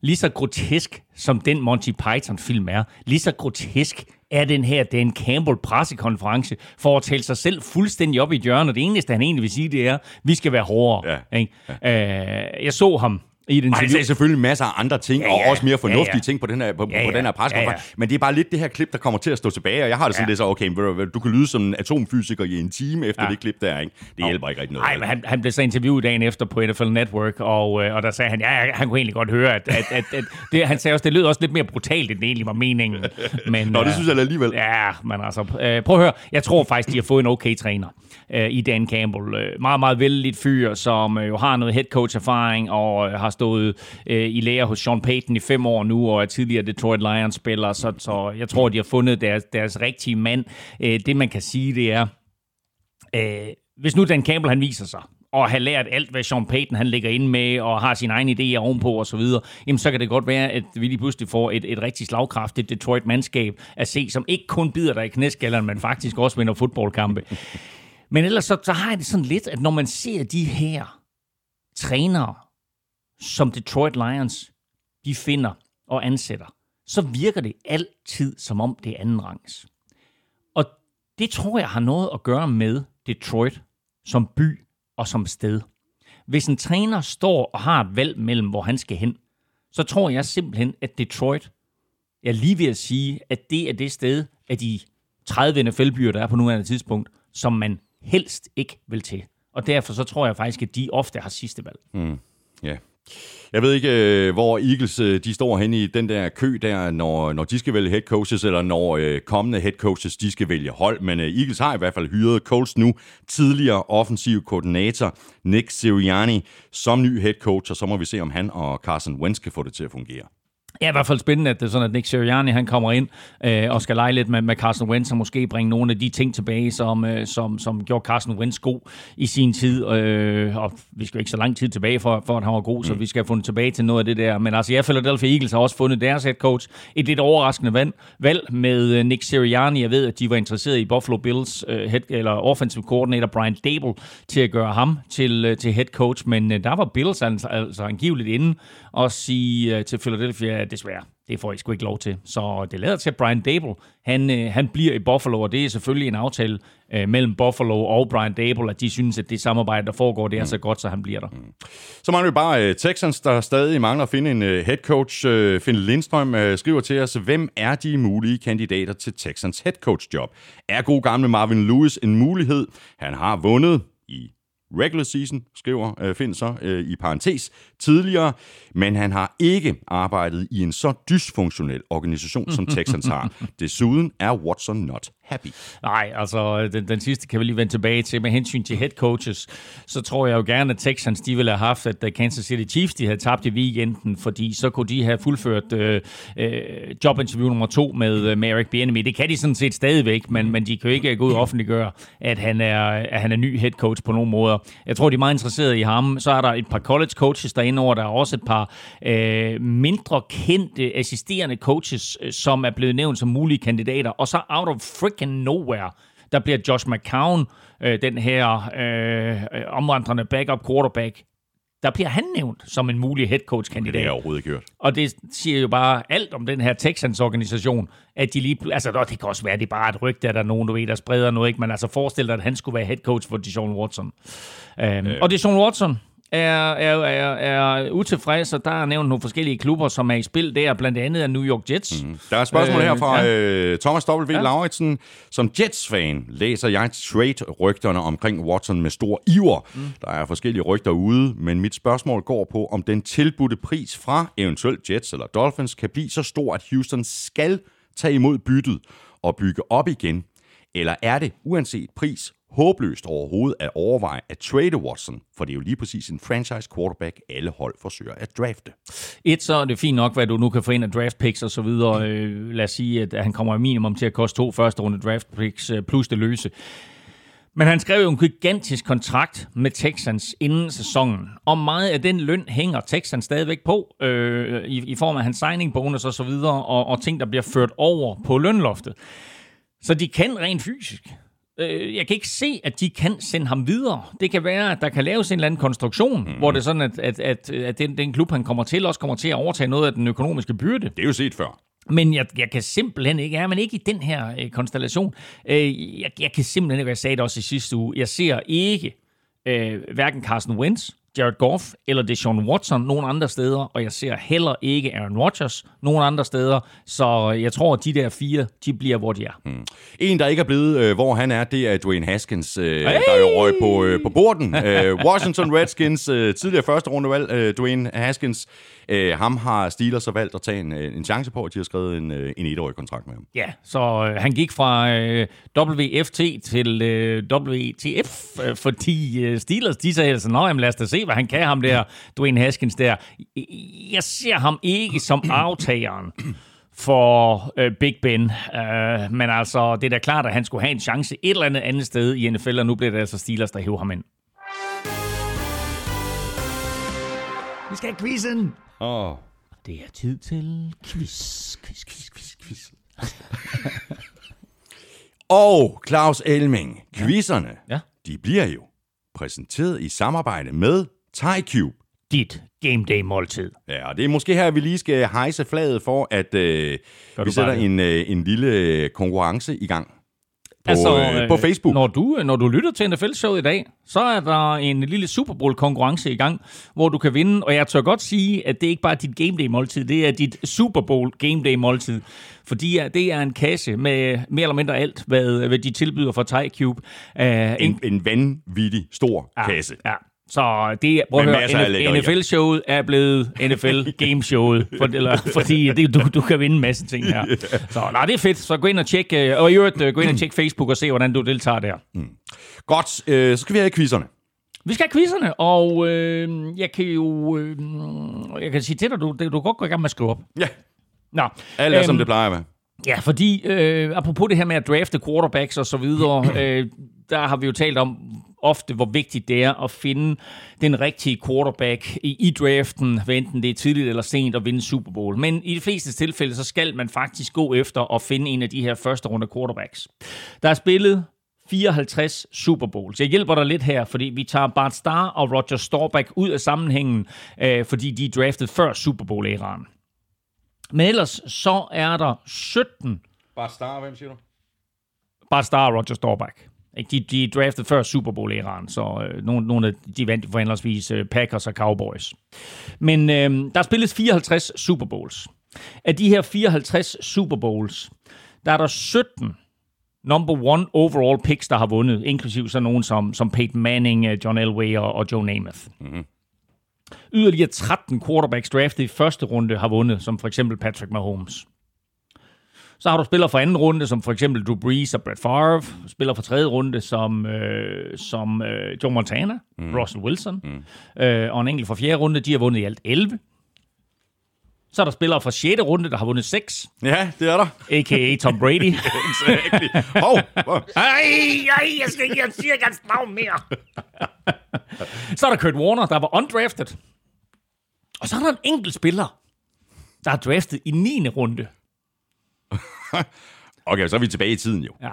lige så grotesk som den Monty Python-film er, lige så grotesk er den her Dan Campbell pressekonference for at tale sig selv fuldstændig op i hjørnet. Det eneste, han egentlig vil sige, det er, vi skal være hårdere. Ja. Ikke? Ja. Uh, jeg så ham i Og han sagde selvfølgelig masser af andre ting, ja, Ja, og også mere fornuftige Ja, ja. ting på den her, på, Ja, på ja. den her preskonference. Ja, ja. Men det er bare lidt det her klip, der kommer til at stå tilbage, og jeg har det sådan Ja. lidt så, okay, du kan lyde som en atomfysiker i en time efter Ja. det klip der, ikke? Det hjælper ikke rigtig noget. Nej, men han, han blev så interviewet dagen efter på NFL Network, og, øh, og der sagde han, ja, han kunne egentlig godt høre, at, at, at, at det, han sagde også, det lød også lidt mere brutalt, end det egentlig var meningen. Men, Nå, det øh, synes jeg alligevel. Ja, men altså, øh, prøv at høre. Jeg tror faktisk, de har fået en okay træner øh, i Dan Campbell. Øh, meget, meget vældigt fyr, som øh, jo har noget head coach erfaring og øh, har stået øh, i lære hos Sean Payton i fem år nu, og er tidligere Detroit Lions-spiller, så, så jeg tror, de har fundet deres, deres rigtige mand. Øh, det, man kan sige, det er, øh, hvis nu Dan Campbell han viser sig, og har lært alt, hvad Sean Payton han ligger inde med, og har sine egne idéer ovenpå og så videre, jamen så kan det godt være, at vi lige pludselig får et, et rigtig slagkraftigt Detroit-mandskab at se, som ikke kun bider dig i knæskalleren, men faktisk også vinder fodboldkampe. Men ellers så, så har jeg det sådan lidt, at når man ser de her trænere, som Detroit Lions, de finder og ansætter, så virker det altid som om det er anden rangs. Og det tror jeg har noget at gøre med Detroit som by og som sted. Hvis en træner står og har et valg mellem, hvor han skal hen, så tror jeg simpelthen, at Detroit, jeg er lige ved at sige, at det er det sted af de 30 NFL-byer, der er på nuværende tidspunkt, som man helst ikke vil til. Og derfor så tror jeg faktisk, at de ofte har sidste valg. Mm, ja. Jeg ved ikke, øh, hvor Eagles øh, de står hen i den der kø der, når, når de skal vælge head coaches, eller når øh, kommende head coaches de skal vælge hold. Men øh, Eagles har i hvert fald hyret Colts nu, tidligere offensiv koordinator Nick Sirianni, som ny head coach, og så må vi se, om han og Carson Wentz kan få det til at fungere. Ja, i hvert fald spændende, at det er sådan, at Nick Sirianni han kommer ind øh, og skal lege lidt med, med Carson Wentz og måske bringe nogle af de ting tilbage, som, øh, som, som gjorde Carson Wentz god i sin tid. Øh, og vi skal jo ikke så lang tid tilbage for, for at han var god, mm. så vi skal have fundet tilbage til noget af det der. Men altså, ja, Philadelphia Eagles har også fundet deres head coach. Et lidt overraskende valg, valg med øh, Nick Sirianni. Jeg ved, at de var interesseret i Buffalo Bills øh, head, eller offensive coordinator Brian Dable til at gøre ham til, øh, til head coach, men øh, der var Bills altså, altså angiveligt inde og sige øh, til Philadelphia, at desværre, det får I sgu ikke lov til. Så det lader til, at Brian Dable, han, øh, han bliver i Buffalo, og det er selvfølgelig en aftale øh, mellem Buffalo og Brian Dable, at de synes, at det samarbejde, der foregår, det er så godt, så han bliver der. Så mangler vi bare uh, Texans, der stadig mangler at finde en uh, head coach. Uh, Finn Lindstrøm uh, skriver til os, hvem er de mulige kandidater til Texans head coach job? Er god gamle Marvin Lewis en mulighed? Han har vundet i regular season, skriver uh, Finn så uh, i parentes tidligere, men han har ikke arbejdet i en så dysfunktionel organisation, som Texans har. Desuden er Watson not happy. Nej, altså den, den sidste kan vi lige vende tilbage til. Med hensyn til head coaches, så tror jeg jo gerne, at Texans de ville have haft, at øh, Kansas City Chiefs de havde tabt i weekenden, fordi så kunne de have fuldført øh, øh, jobinterview nummer to med, øh, med Eric Bieniemy. Det kan de sådan set stadigvæk, men, men de kan jo ikke øh, gå ud og offentliggøre, at han, er, at han er ny head coach på nogen måder. Jeg tror, de er meget interesserede i ham. Så er der et par college coaches derinde over. Der er også et par øh, mindre kendte assisterende coaches, som er blevet nævnt som mulige kandidater. Og så out of freaking nowhere, der bliver Josh McCown, øh, den her øh, omvandrende backup quarterback, der bliver han nævnt som en mulig head coach Det kandidat. jeg overhovedet ikke hørt. Og det siger jo bare alt om den her Texans-organisation, at de lige... Altså, det kan også være, at det er bare et rygte, at der er nogen, du ved, der spreder noget, ikke? Men altså, forestil dig, at han skulle være head coach for Deshaun Watson. Um, øh. Og Deshaun Watson er, er, er, er utilfreds, og der er nævnt nogle forskellige klubber, som er i spil der, blandt andet af New York Jets. Mm. Der er et spørgsmål Øh, her fra ja. øh, Thomas W. Ja. Lauritsen. Som Jets-fan læser jeg trade-rygterne omkring Watson med stor iver. Mm. Der er forskellige rygter ude, men mit spørgsmål går på, om den tilbudte pris fra eventuelt Jets eller Dolphins kan blive så stor, at Houston skal tage imod byttet og bygge op igen. Eller er det, uanset pris, håbløst overhovedet at overveje at trade Watson, for det er jo lige præcis en franchise quarterback, alle hold forsøger at drafte. Et, så er det fint nok, hvad du nu kan få ind af draft picks og så videre. Øh, lad os sige, at han kommer minimum til at koste to første runde draft picks øh, plus det løse. Men han skrev jo en gigantisk kontrakt med Texans inden sæsonen. Og meget af den løn hænger Texans stadigvæk på, øh, i, i form af hans signing bonus og så videre, og, og ting, der bliver ført over på lønloftet. Så de kan rent fysisk. Øh, jeg kan ikke se, at de kan sende ham videre. Det kan være, at der kan laves en eller anden konstruktion, mm. hvor det er sådan, at, at, at, at den, den klub, han kommer til, også kommer til at overtage noget af den økonomiske byrde. Det er jo set før. Men jeg, jeg kan simpelthen ikke, ja, men ikke i den her øh, konstellation. Øh, jeg, jeg kan simpelthen ikke, jeg sagde det også i sidste uge, jeg ser ikke øh, hverken Carson Wentz Jared Goff eller Deshaun Watson nogen andre steder, og jeg ser heller ikke Aaron Rodgers nogen andre steder, så jeg tror, at de der fire, de bliver, hvor de er. Mm. En, der ikke er blevet, øh, hvor han er, det er Dwayne Haskins, øh, hey! der jo røg på, øh, på borden. øh, Washington Redskins, øh, tidligere første rundevalg, øh, Dwayne Haskins, øh, ham har Steelers så valgt at tage en, øh, en chance på, at de har skrevet en, øh, en etårig kontrakt med ham. Ja, så øh, han gik fra øh, WFT til øh, WTF, øh, fordi øh, Steelers, de sagde altså, nej, lad os da se, hvad han kan, ham der, Dwayne Haskins der. Jeg ser ham ikke som aftageren for øh, Big Ben. Øh, men altså, det er da klart, at han skulle have en chance et eller andet andet sted i NFL, og nu bliver det altså Steelers, der hæver ham ind. Vi skal have quizzen! Åh. Oh. Det er tid til quiz, quiz, quiz, quiz, quiz. Og Claus Elming, quizzerne, Ja. de bliver jo præsenteret i samarbejde med TyCube. Dit game day måltid. Ja, og det er måske her, vi lige skal hejse flaget for, at øh, vi sætter en, øh, en lille konkurrence i gang på, altså, øh, på Facebook. Når du, når du lytter til NFL-showet i dag, så er der en lille Super Bowl-konkurrence i gang, hvor du kan vinde. Og jeg tør godt sige, at det er ikke bare dit Game Day-måltid, det er dit Super Bowl Game Day-måltid. Fordi det er en kasse med mere eller mindre alt, hvad, hvad de tilbyder fra TyCube. Uh, En, en vanvittig stor kasse. Ja. Så det prøv at Med høre. NFL-showet er blevet NFL-gameshowet, for, eller, fordi det, du, du kan vinde en masse ting her. Så nej, det er fedt. Så gå ind og tjek, øh, og i øvrigt øh, gå ind og tjek Facebook og se, hvordan du deltager der. Godt, øh, så skal vi have quizzerne. Vi skal have quizzerne, og øh, jeg kan jo øh, jeg kan sige til dig, du, du kan godt gå i gang med at skrive op. Ja, Nå, alt er, øhm, som det plejer være. Ja, fordi øh, apropos det her med at drafte quarterbacks og så videre, øh, der har vi jo talt om ofte, hvor vigtigt det er at finde den rigtige quarterback i, i draften, hvad enten det er tidligt eller sent at vinde Super Bowl. Men i de fleste tilfælde, så skal man faktisk gå efter at finde en af de her første runde quarterbacks. Der er spillet 54 Super Bowls. Jeg hjælper dig lidt her, fordi vi tager Bart Starr og Roger Staubach ud af sammenhængen, øh, fordi de er draftet før Super Bowl-æraen. Men ellers så er der 17 Bare star, hvem siger du? Bart Starr og Roger Staubach. Ikke? De, de draftede før Super Bowl-æraen, så øh, nogle, nogle af de vandt for henholdsvis øh, Packers og Cowboys. Men øh, der er spillet 54 Super Bowls. Af de her 54 Super Bowls, der er der 17 number one overall picks, der har vundet, inklusiv sådan nogen som, som Peyton Manning, øh, John Elway og, og Joe Namath. Mm-hmm. Yderligere 13 quarterbacks draftet i første runde har vundet, som for eksempel Patrick Mahomes. Så har du spillere fra anden runde, som for eksempel Drew Brees og Brett Favre. Spiller fra tredje runde, som, øh, som øh, Joe Montana, mm. Russell Wilson. Mm. Øh, og en enkelt fra fjerde runde, de har vundet i alt 11. Så er der spillere fra 6. runde, der har vundet 6, Ja, det er der. a.k.a. Tom Brady. Exactly. Hov, hov. Ej, ej, jeg, skal ikke, jeg siger ikke hans navn mere. så er der Kurt Warner, der var undrafted. Og så er der en enkelt spiller, der er draftet i 9. runde. Okay, så er vi tilbage i tiden jo. Ja,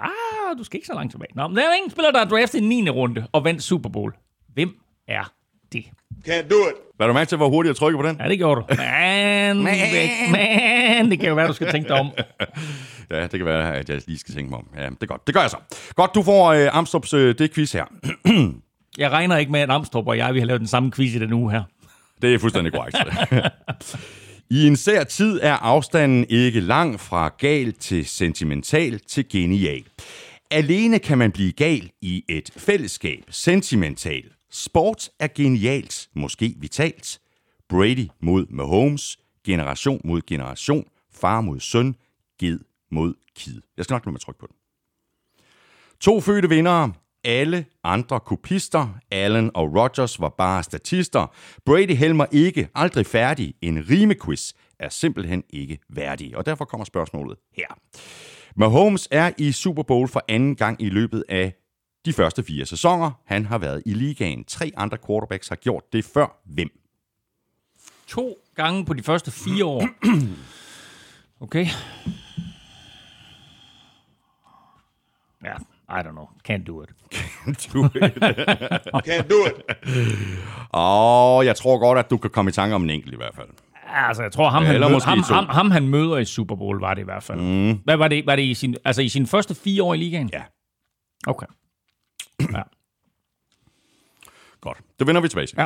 du skal ikke så langt tilbage. Nå, men der er ingen spiller, der er draftet i 9. runde og vandt Super Bowl. Hvem er det? Can't do it. Var du mærke til, hvor hurtigt jeg trykker på den? Ja, det gjorde du. Men, men, det kan jo være, du skal tænke dig om. Ja, det kan være, at jeg lige skal tænke mig om. Ja, det er godt. Det gør jeg så. Godt, du får øh, Amstrup's øh, det quiz her. Jeg regner ikke med, at Amstrup og jeg vi har lavet den samme quiz i den uge her. Det er fuldstændig korrekt. I en sær tid er afstanden ikke lang fra gal til sentimental til genial. Alene kan man blive gal i et fællesskab. Sentimental. Sport er genialt, måske vitalt. Brady mod Mahomes. Generation mod generation. Far mod søn. Ged mod kid. Jeg skal nok lade mig trykke på den. To fødte vindere. Alle andre kopister. Allen og Rogers var bare statister. Brady Helmer ikke, aldrig færdig. En rimequiz er simpelthen ikke værdig. Og derfor kommer spørgsmålet her. Mahomes er i Super Bowl for anden gang i løbet af de første fire sæsoner. Han har været i ligaen. Tre andre quarterbacks har gjort det før. Hvem? To gange på de første fire år. Okay. Ja, i don't know. Can't do it. Du, Can't do it. og jeg tror godt, at du kan komme i tanke om en enkelt i hvert fald. Altså, jeg tror, ham, han, Eller mød, måske ham, to. ham, ham, han møder i Super Bowl, var det i hvert fald. Mm. Hvad var det? Var det i sin, altså i sine første fire år i ligaen? Ja. Okay. Ja. Godt. Det vender vi tilbage til. ja.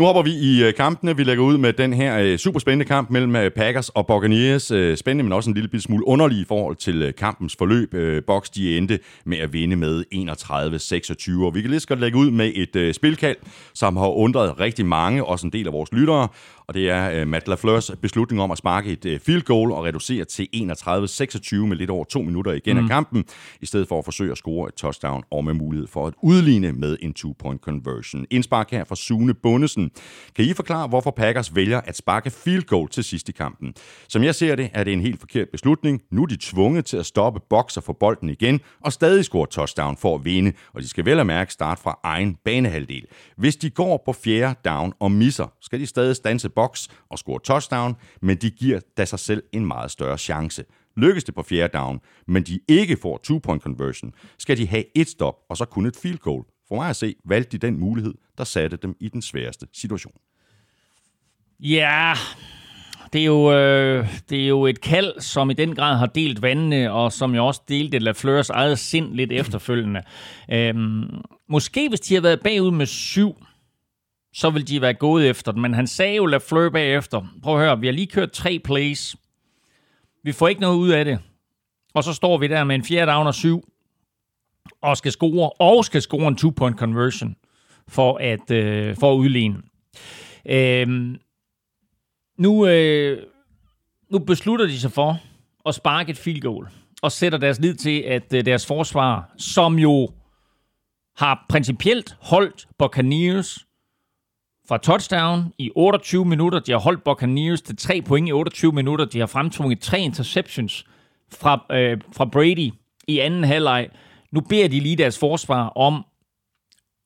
Nu hopper vi i øh, kampene. Vi lægger ud med den her øh, super spændende kamp mellem øh, Packers og Buccaneers. Spændende, men også en lille smule underlig i forhold til kampens forløb. Bucks de endte med at vinde med 31-26. Og vi kan lige så godt lægge ud med et spilkald, som har undret rigtig mange, også en del af vores lyttere og det er uh, Matt LaFleurs beslutning om at sparke et uh, field goal og reducere til 31-26 med lidt over to minutter igen mm. af kampen, i stedet for at forsøge at score et touchdown og med mulighed for at udligne med en two-point conversion. Indspark her fra Sune Bundesen. Kan I forklare, hvorfor Packers vælger at sparke field goal til sidst i kampen? Som jeg ser det, er det en helt forkert beslutning. Nu er de tvunget til at stoppe boks og få bolden igen, og stadig score touchdown for at vinde, og de skal vel at mærke starte fra egen banehalvdel. Hvis de går på fjerde down og misser, skal de stadig stanse boks og score touchdown, men de giver da sig selv en meget større chance. Lykkes det på fjerde down, men de ikke får two-point conversion, skal de have et stop og så kun et field goal. For mig at se, valgte de den mulighed, der satte dem i den sværeste situation. Ja, det er, jo, øh, det er jo et kald, som i den grad har delt vandene, og som jo også delte Lafleurs eget sind lidt efterfølgende. Øhm, måske hvis de havde været bagud med syv, så vil de være gået efter den. Men han sagde jo Lafleur bagefter, prøv at høre, vi har lige kørt tre plays. Vi får ikke noget ud af det. Og så står vi der med en fjerde down og syv, og skal score, og skal score en two-point conversion for at, øh, for at udligne. Øhm, nu, øh, nu beslutter de sig for at sparke et field goal, og sætter deres lid til, at øh, deres forsvar, som jo har principielt holdt Buccaneers fra touchdown i 28 minutter. De har holdt Buccaneers til tre point i 28 minutter. De har fremtvunget tre interceptions fra, øh, fra Brady i anden halvleg. Nu beder de lige deres forsvar om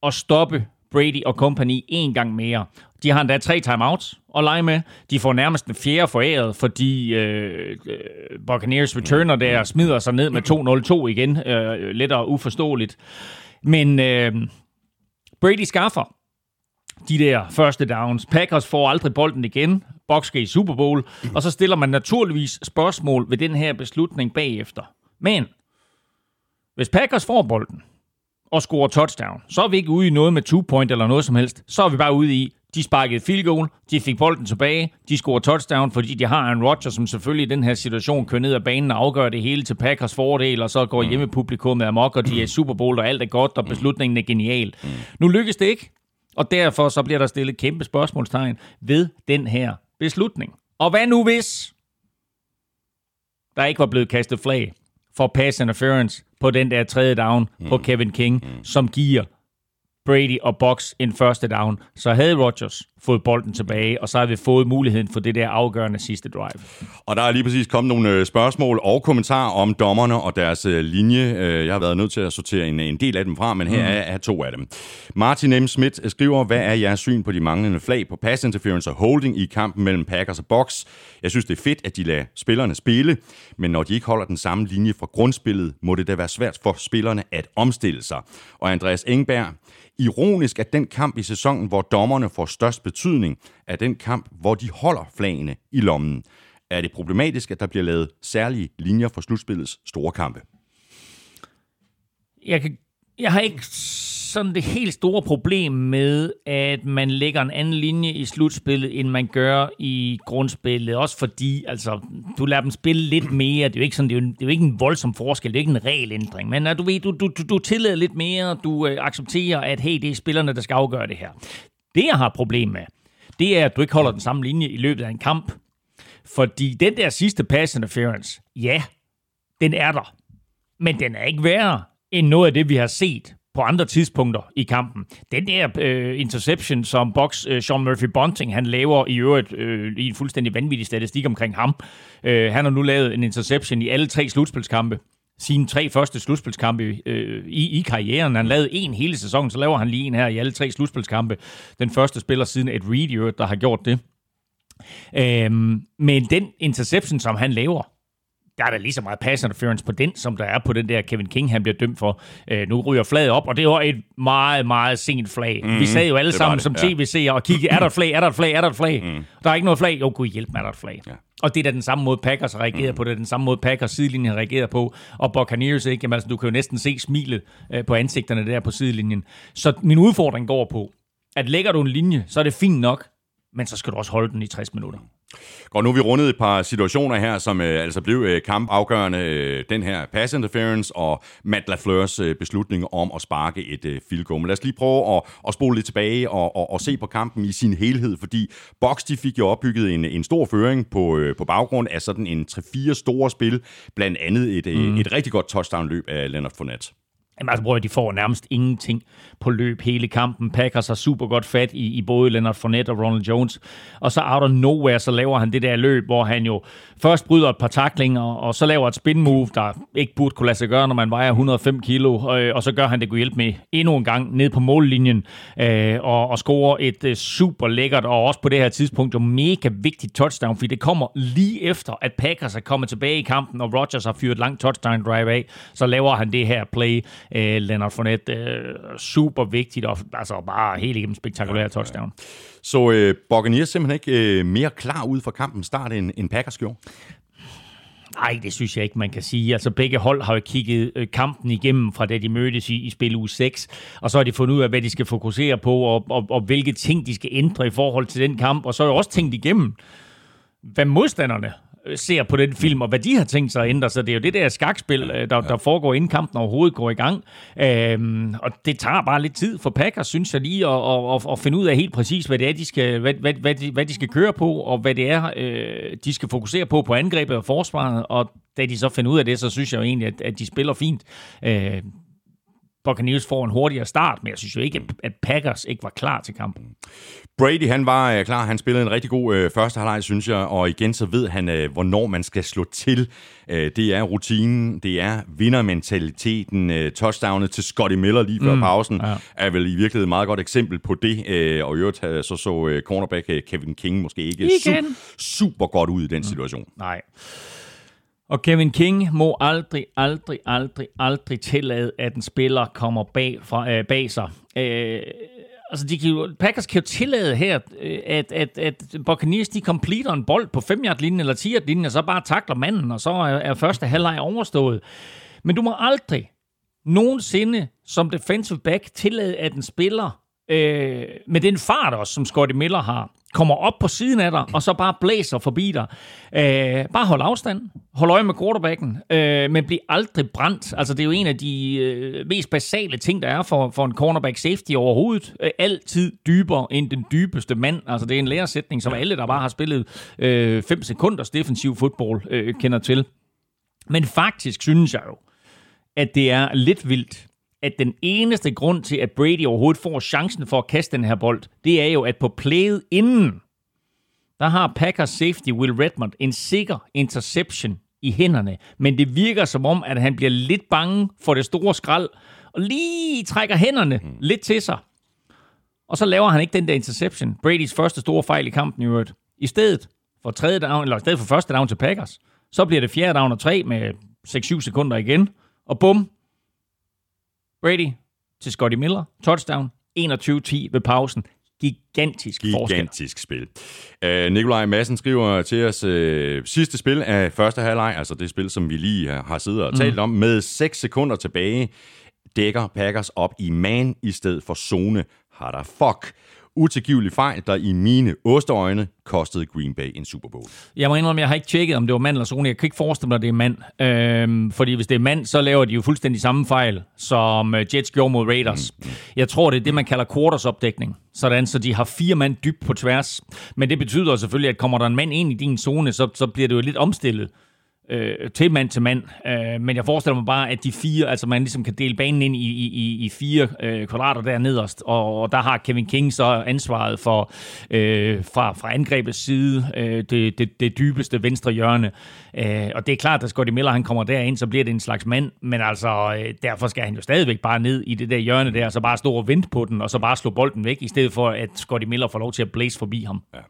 at stoppe Brady og company en gang mere. De har endda tre timeouts at lege med. De får nærmest en fjerde foræret, fordi øh, øh, Buccaneers returner der smider sig ned med 2-0-2 igen. Øh, øh lidt og uforståeligt. Men øh, Brady skaffer de der første downs. Packers får aldrig bolden igen. Bucks skal i Super Bowl. Og så stiller man naturligvis spørgsmål ved den her beslutning bagefter. Men hvis Packers får bolden og scorer touchdown, så er vi ikke ude i noget med two-point eller noget som helst. Så er vi bare ude i, de sparkede field goal, de fik bolden tilbage, de scorer touchdown, fordi de har Aaron Rodgers, som selvfølgelig i den her situation kører ned ad banen og afgør det hele til Packers fordel, og så går hjemmepublikummet amok, og de er Super Bowl, og alt er godt, og beslutningen er genial. Nu lykkes det ikke. Og derfor så bliver der stillet kæmpe spørgsmålstegn ved den her beslutning. Og hvad nu hvis der ikke var blevet kastet flag for pass interference på den der tredje down mm. på Kevin King, mm. som giver Brady og Box en første down, så havde Rodgers fået bolden tilbage, og så har vi fået muligheden for det der afgørende sidste drive. Og der er lige præcis kommet nogle øh, spørgsmål og kommentarer om dommerne og deres øh, linje. Øh, jeg har været nødt til at sortere en, en del af dem fra, men her mm. er, er to af dem. Martin M. Schmidt skriver, hvad er jeres syn på de manglende flag på pass interference og holding i kampen mellem Packers og Box? Jeg synes, det er fedt, at de lader spillerne spille, men når de ikke holder den samme linje fra grundspillet, må det da være svært for spillerne at omstille sig. Og Andreas Engberg, Ironisk, at den kamp i sæsonen, hvor dommerne får størst betydning, er den kamp, hvor de holder flagene i lommen. Er det problematisk, at der bliver lavet særlige linjer for slutspillets store kampe? Jeg, kan, jeg har ikke sådan det helt store problem med, at man lægger en anden linje i slutspillet, end man gør i grundspillet. Også fordi, altså, du lader dem spille lidt mere. Det er jo ikke, sådan, det er jo, det er jo ikke en voldsom forskel, det er jo ikke en regelændring. Men øh, du ved, du, du, du, du tillader lidt mere, du øh, accepterer, at hey, det er spillerne, der skal afgøre det her. Det, jeg har et problem med, det er, at du ikke holder den samme linje i løbet af en kamp. Fordi den der sidste pass interference, ja, den er der. Men den er ikke værre end noget af det, vi har set på andre tidspunkter i kampen. Den der øh, interception, som box øh, Sean Murphy Bunting, han laver i øvrigt øh, i en fuldstændig vanvittig statistik omkring ham. Øh, han har nu lavet en interception i alle tre slutspilskampe sine tre første slutspilskampe øh, i, i karrieren. Han lavede en hele sæson, så laver han lige en her i alle tre slutspilskampe. Den første spiller siden Ed Reed, der har gjort det. Øhm, men den interception, som han laver, der er der lige så meget pass interference på den, som der er på den der Kevin King, han bliver dømt for. Øh, nu ryger flaget op, og det var et meget, meget sent flag. Mm-hmm. Vi sad jo alle sammen som ja. tv-seere og kiggede, er der et flag, er der et flag, er der et flag? Mm. Der er ikke noget flag. Jo, gud hjælp mig, er der et flag. Ja. Og det er da den samme måde, Packers har reageret mm. på. Det er den samme måde, Packers sidelinjen har reageret på. Og Buccaneers, ikke? Jamen, altså, du kan jo næsten se smilet øh, på ansigterne der på sidelinjen. Så min udfordring går på, at lægger du en linje, så er det fint nok, men så skal du også holde den i 60 minutter. Og nu har vi rundet et par situationer her, som øh, altså blev øh, kampafgørende. Øh, den her pass interference og Matt LaFleurs øh, beslutning om at sparke et øh, field goal. Men lad os lige prøve at, at spole lidt tilbage og, og, og se på kampen i sin helhed, fordi Box de fik jo opbygget en, en stor føring på, øh, på baggrund af sådan en 3-4 store spil, blandt andet et, mm. et rigtig godt touchdown-løb af Leonard Fournette. Jamen altså, bror, de får nærmest ingenting på løb hele kampen. Packers har super godt fat i, i både Leonard Fournette og Ronald Jones. Og så out of nowhere, så laver han det der løb, hvor han jo først bryder et par taklinger, og så laver et spin move, der ikke burde kunne lade sig gøre, når man vejer 105 kilo. Og, og så gør han det kunne hjælpe med endnu en gang ned på mållinjen, øh, og, og scorer et øh, super lækkert, og også på det her tidspunkt jo mega vigtigt touchdown, fordi det kommer lige efter, at Packers er kommet tilbage i kampen, og Rodgers har fyret langt touchdown drive af, så laver han det her play, øh, Leonard Fournette. Øh, super vigtigt, og altså bare helt igennem spektakulær touchdown. Så øh, Buccaneers simpelthen ikke øh, mere klar ud for kampen start, end, end Packers gjorde? Nej, det synes jeg ikke, man kan sige. Altså begge hold har jo kigget øh, kampen igennem fra da de mødtes i, i spil uge 6, og så har de fundet ud af, hvad de skal fokusere på, og, og, og hvilke ting de skal ændre i forhold til den kamp, og så har jeg også tænkt igennem, hvad modstanderne ser på den film, og hvad de har tænkt sig at ændre. Så det er jo det der skakspil, øh, der, der foregår inden kampen overhovedet går i gang. Øhm, og det tager bare lidt tid for Packers, synes jeg lige, at, at, at finde ud af helt præcis, hvad det er, de skal, hvad, hvad, hvad, de, hvad de skal køre på, og hvad det er, øh, de skal fokusere på på angrebet og forsvaret. Og da de så finder ud af det, så synes jeg jo egentlig, at, at de spiller fint. Øh, Buccaneers får en hurtigere start, men jeg synes jo ikke, at Packers ikke var klar til kampen. Brady, han var øh, klar. Han spillede en rigtig god øh, første halvleg, synes jeg. Og igen, så ved han, øh, hvornår man skal slå til. Øh, det er rutinen, det er vindermentaliteten. Øh, touchdownet til Scotty Miller lige før mm, pausen ja. er vel i virkeligheden et meget godt eksempel på det. Øh, og i øvrigt øh, så så øh, cornerback øh, Kevin King måske ikke su- super godt ud i den situation. Mm, nej. Og Kevin King må aldrig, aldrig, aldrig, aldrig tillade, at en spiller kommer bag, fra, øh, bag sig. Øh, altså, de kan jo, Packers kan jo tillade her, øh, at, at, at Buccaneers, de completer en bold på 5 yard linjen eller 10 yard linjen og så bare takler manden, og så er, er første halvleg overstået. Men du må aldrig nogensinde som defensive back tillade, at en spiller øh, med den fart også, som Scotty Miller har, kommer op på siden af dig, og så bare blæser forbi dig. Øh, bare hold afstand. Hold øje med quarterbacken, øh, men bliv aldrig brændt. Altså, det er jo en af de øh, mest basale ting, der er for, for en cornerback safety overhovedet. Øh, altid dybere end den dybeste mand. Altså, det er en læresætning, som alle, der bare har spillet 5 øh, sekunders defensiv fodbold, øh, kender til. Men faktisk synes jeg jo, at det er lidt vildt, at den eneste grund til, at Brady overhovedet får chancen for at kaste den her bold, det er jo, at på playet inden, der har Packers safety Will Redmond en sikker interception i hænderne. Men det virker som om, at han bliver lidt bange for det store skrald, og lige trækker hænderne mm. lidt til sig. Og så laver han ikke den der interception. Bradys første store fejl i kampen i øvrigt. I stedet for, tredje down, eller i stedet for første down til Packers, så bliver det fjerde down og tre med 6-7 sekunder igen. Og bum, Brady til Scotty Miller, touchdown, 21-10 ved pausen. Gigantisk, Gigantisk spil. Uh, Nikolaj Madsen skriver til os, uh, sidste spil af første halvleg, altså det spil, som vi lige har siddet og talt mm. om, med 6 sekunder tilbage, dækker Packers op i man i stedet for zone. Har der fuck utilgivelig fejl, der i mine osteøjne kostede Green Bay en Super Bowl. Jeg må indrømme, jeg har ikke tjekket, om det var mand eller zone. Jeg kan ikke forestille mig, at det er mand. Øhm, fordi hvis det er mand, så laver de jo fuldstændig samme fejl, som øh, Jets gjorde mod Raiders. Mm, mm. Jeg tror, det er det, man kalder quarters-opdækning. Sådan, så de har fire mand dybt på tværs. Men det betyder selvfølgelig, at kommer der en mand ind i din zone, så, så bliver det jo lidt omstillet øh, til mand til mand. Øh, men jeg forestiller mig bare, at de fire, altså man ligesom kan dele banen ind i, i, i fire øh, kvadrater der nederst, og, og der har Kevin King så ansvaret for øh, fra, fra angrebets side, øh, det, det, det dybeste venstre hjørne. Øh, og det er klart, at Scotty Miller han kommer derind, så bliver det en slags mand, men altså øh, derfor skal han jo stadigvæk bare ned i det der hjørne der, og så bare stå og vente på den, og så bare slå bolden væk, i stedet for at Scotty Miller får lov til at blæse forbi ham. Ja.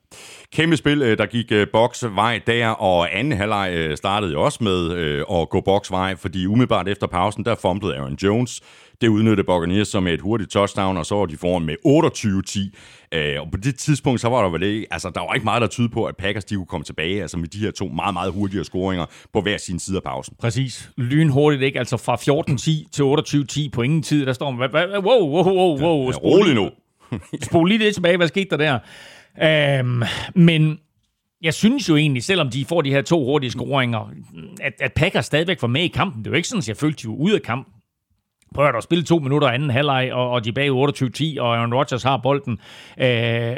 Kæmpe spil, øh, der gik øh, boksvej der, og anden halvleg øh, startede jo også med at gå boksvej, fordi umiddelbart efter pausen, der fumblede Aaron Jones. Det udnyttede Buccaneers som et hurtigt touchdown, og så var de foran med 28-10. Og på det tidspunkt, så var der vel ikke, altså der var ikke meget, der tyder på, at Packers de kunne komme tilbage, altså med de her to meget, meget hurtige scoringer på hver sin side af pausen. Præcis. Lynhurtigt, ikke? Altså fra 14-10 til 28-10 på ingen tid, der står man, wow, wow, wow, wow. Ja, rolig nu. spole lige lidt tilbage, hvad skete der der? Øhm, men jeg synes jo egentlig, selvom de får de her to hurtige scoringer, at, at Packers stadigvæk var med i kampen. Det er jo ikke sådan, at jeg følte, de var ude af kampen. Prøver at spille to minutter anden halvleg, og, og de er bag 28-10, og Aaron Rodgers har bolden. Øh,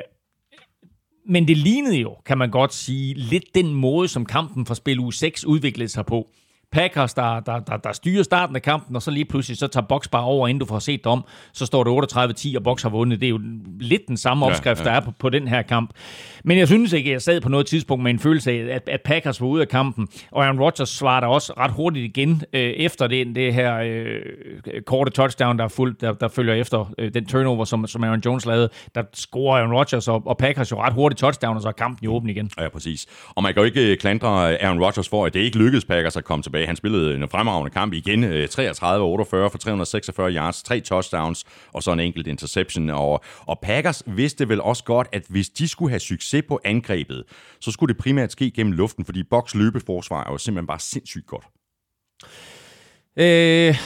men det lignede jo, kan man godt sige, lidt den måde, som kampen for spil u 6 udviklede sig på. Packers, der, der, der, der styrer starten af kampen, og så lige pludselig så tager Box bare over, inden du får set det om, så står det 38-10, og Box har vundet. Det er jo lidt den samme opskrift, ja, ja. der er på, på den her kamp. Men jeg synes ikke, at jeg sad på noget tidspunkt med en følelse af, at, at Packers var ude af kampen, og Aaron Rodgers svarer også ret hurtigt igen øh, efter det, det her øh, korte touchdown, der, er fuldt, der, der følger efter øh, den turnover, som, som Aaron Jones lavede. Der scorer Aaron Rodgers, og, og Packers jo ret hurtigt touchdown, og så er kampen jo åben igen. Ja, præcis. Og man kan jo ikke klandre Aaron Rodgers for, at det ikke lykkedes Packers at komme tilbage tilbage. Han spillede en fremragende kamp igen, øh, 33-48 for 346 yards, tre touchdowns og så en enkelt interception. Og, og Packers vidste vel også godt, at hvis de skulle have succes på angrebet, så skulle det primært ske gennem luften, fordi Boks løbeforsvar er jo simpelthen bare sindssygt godt. Øh,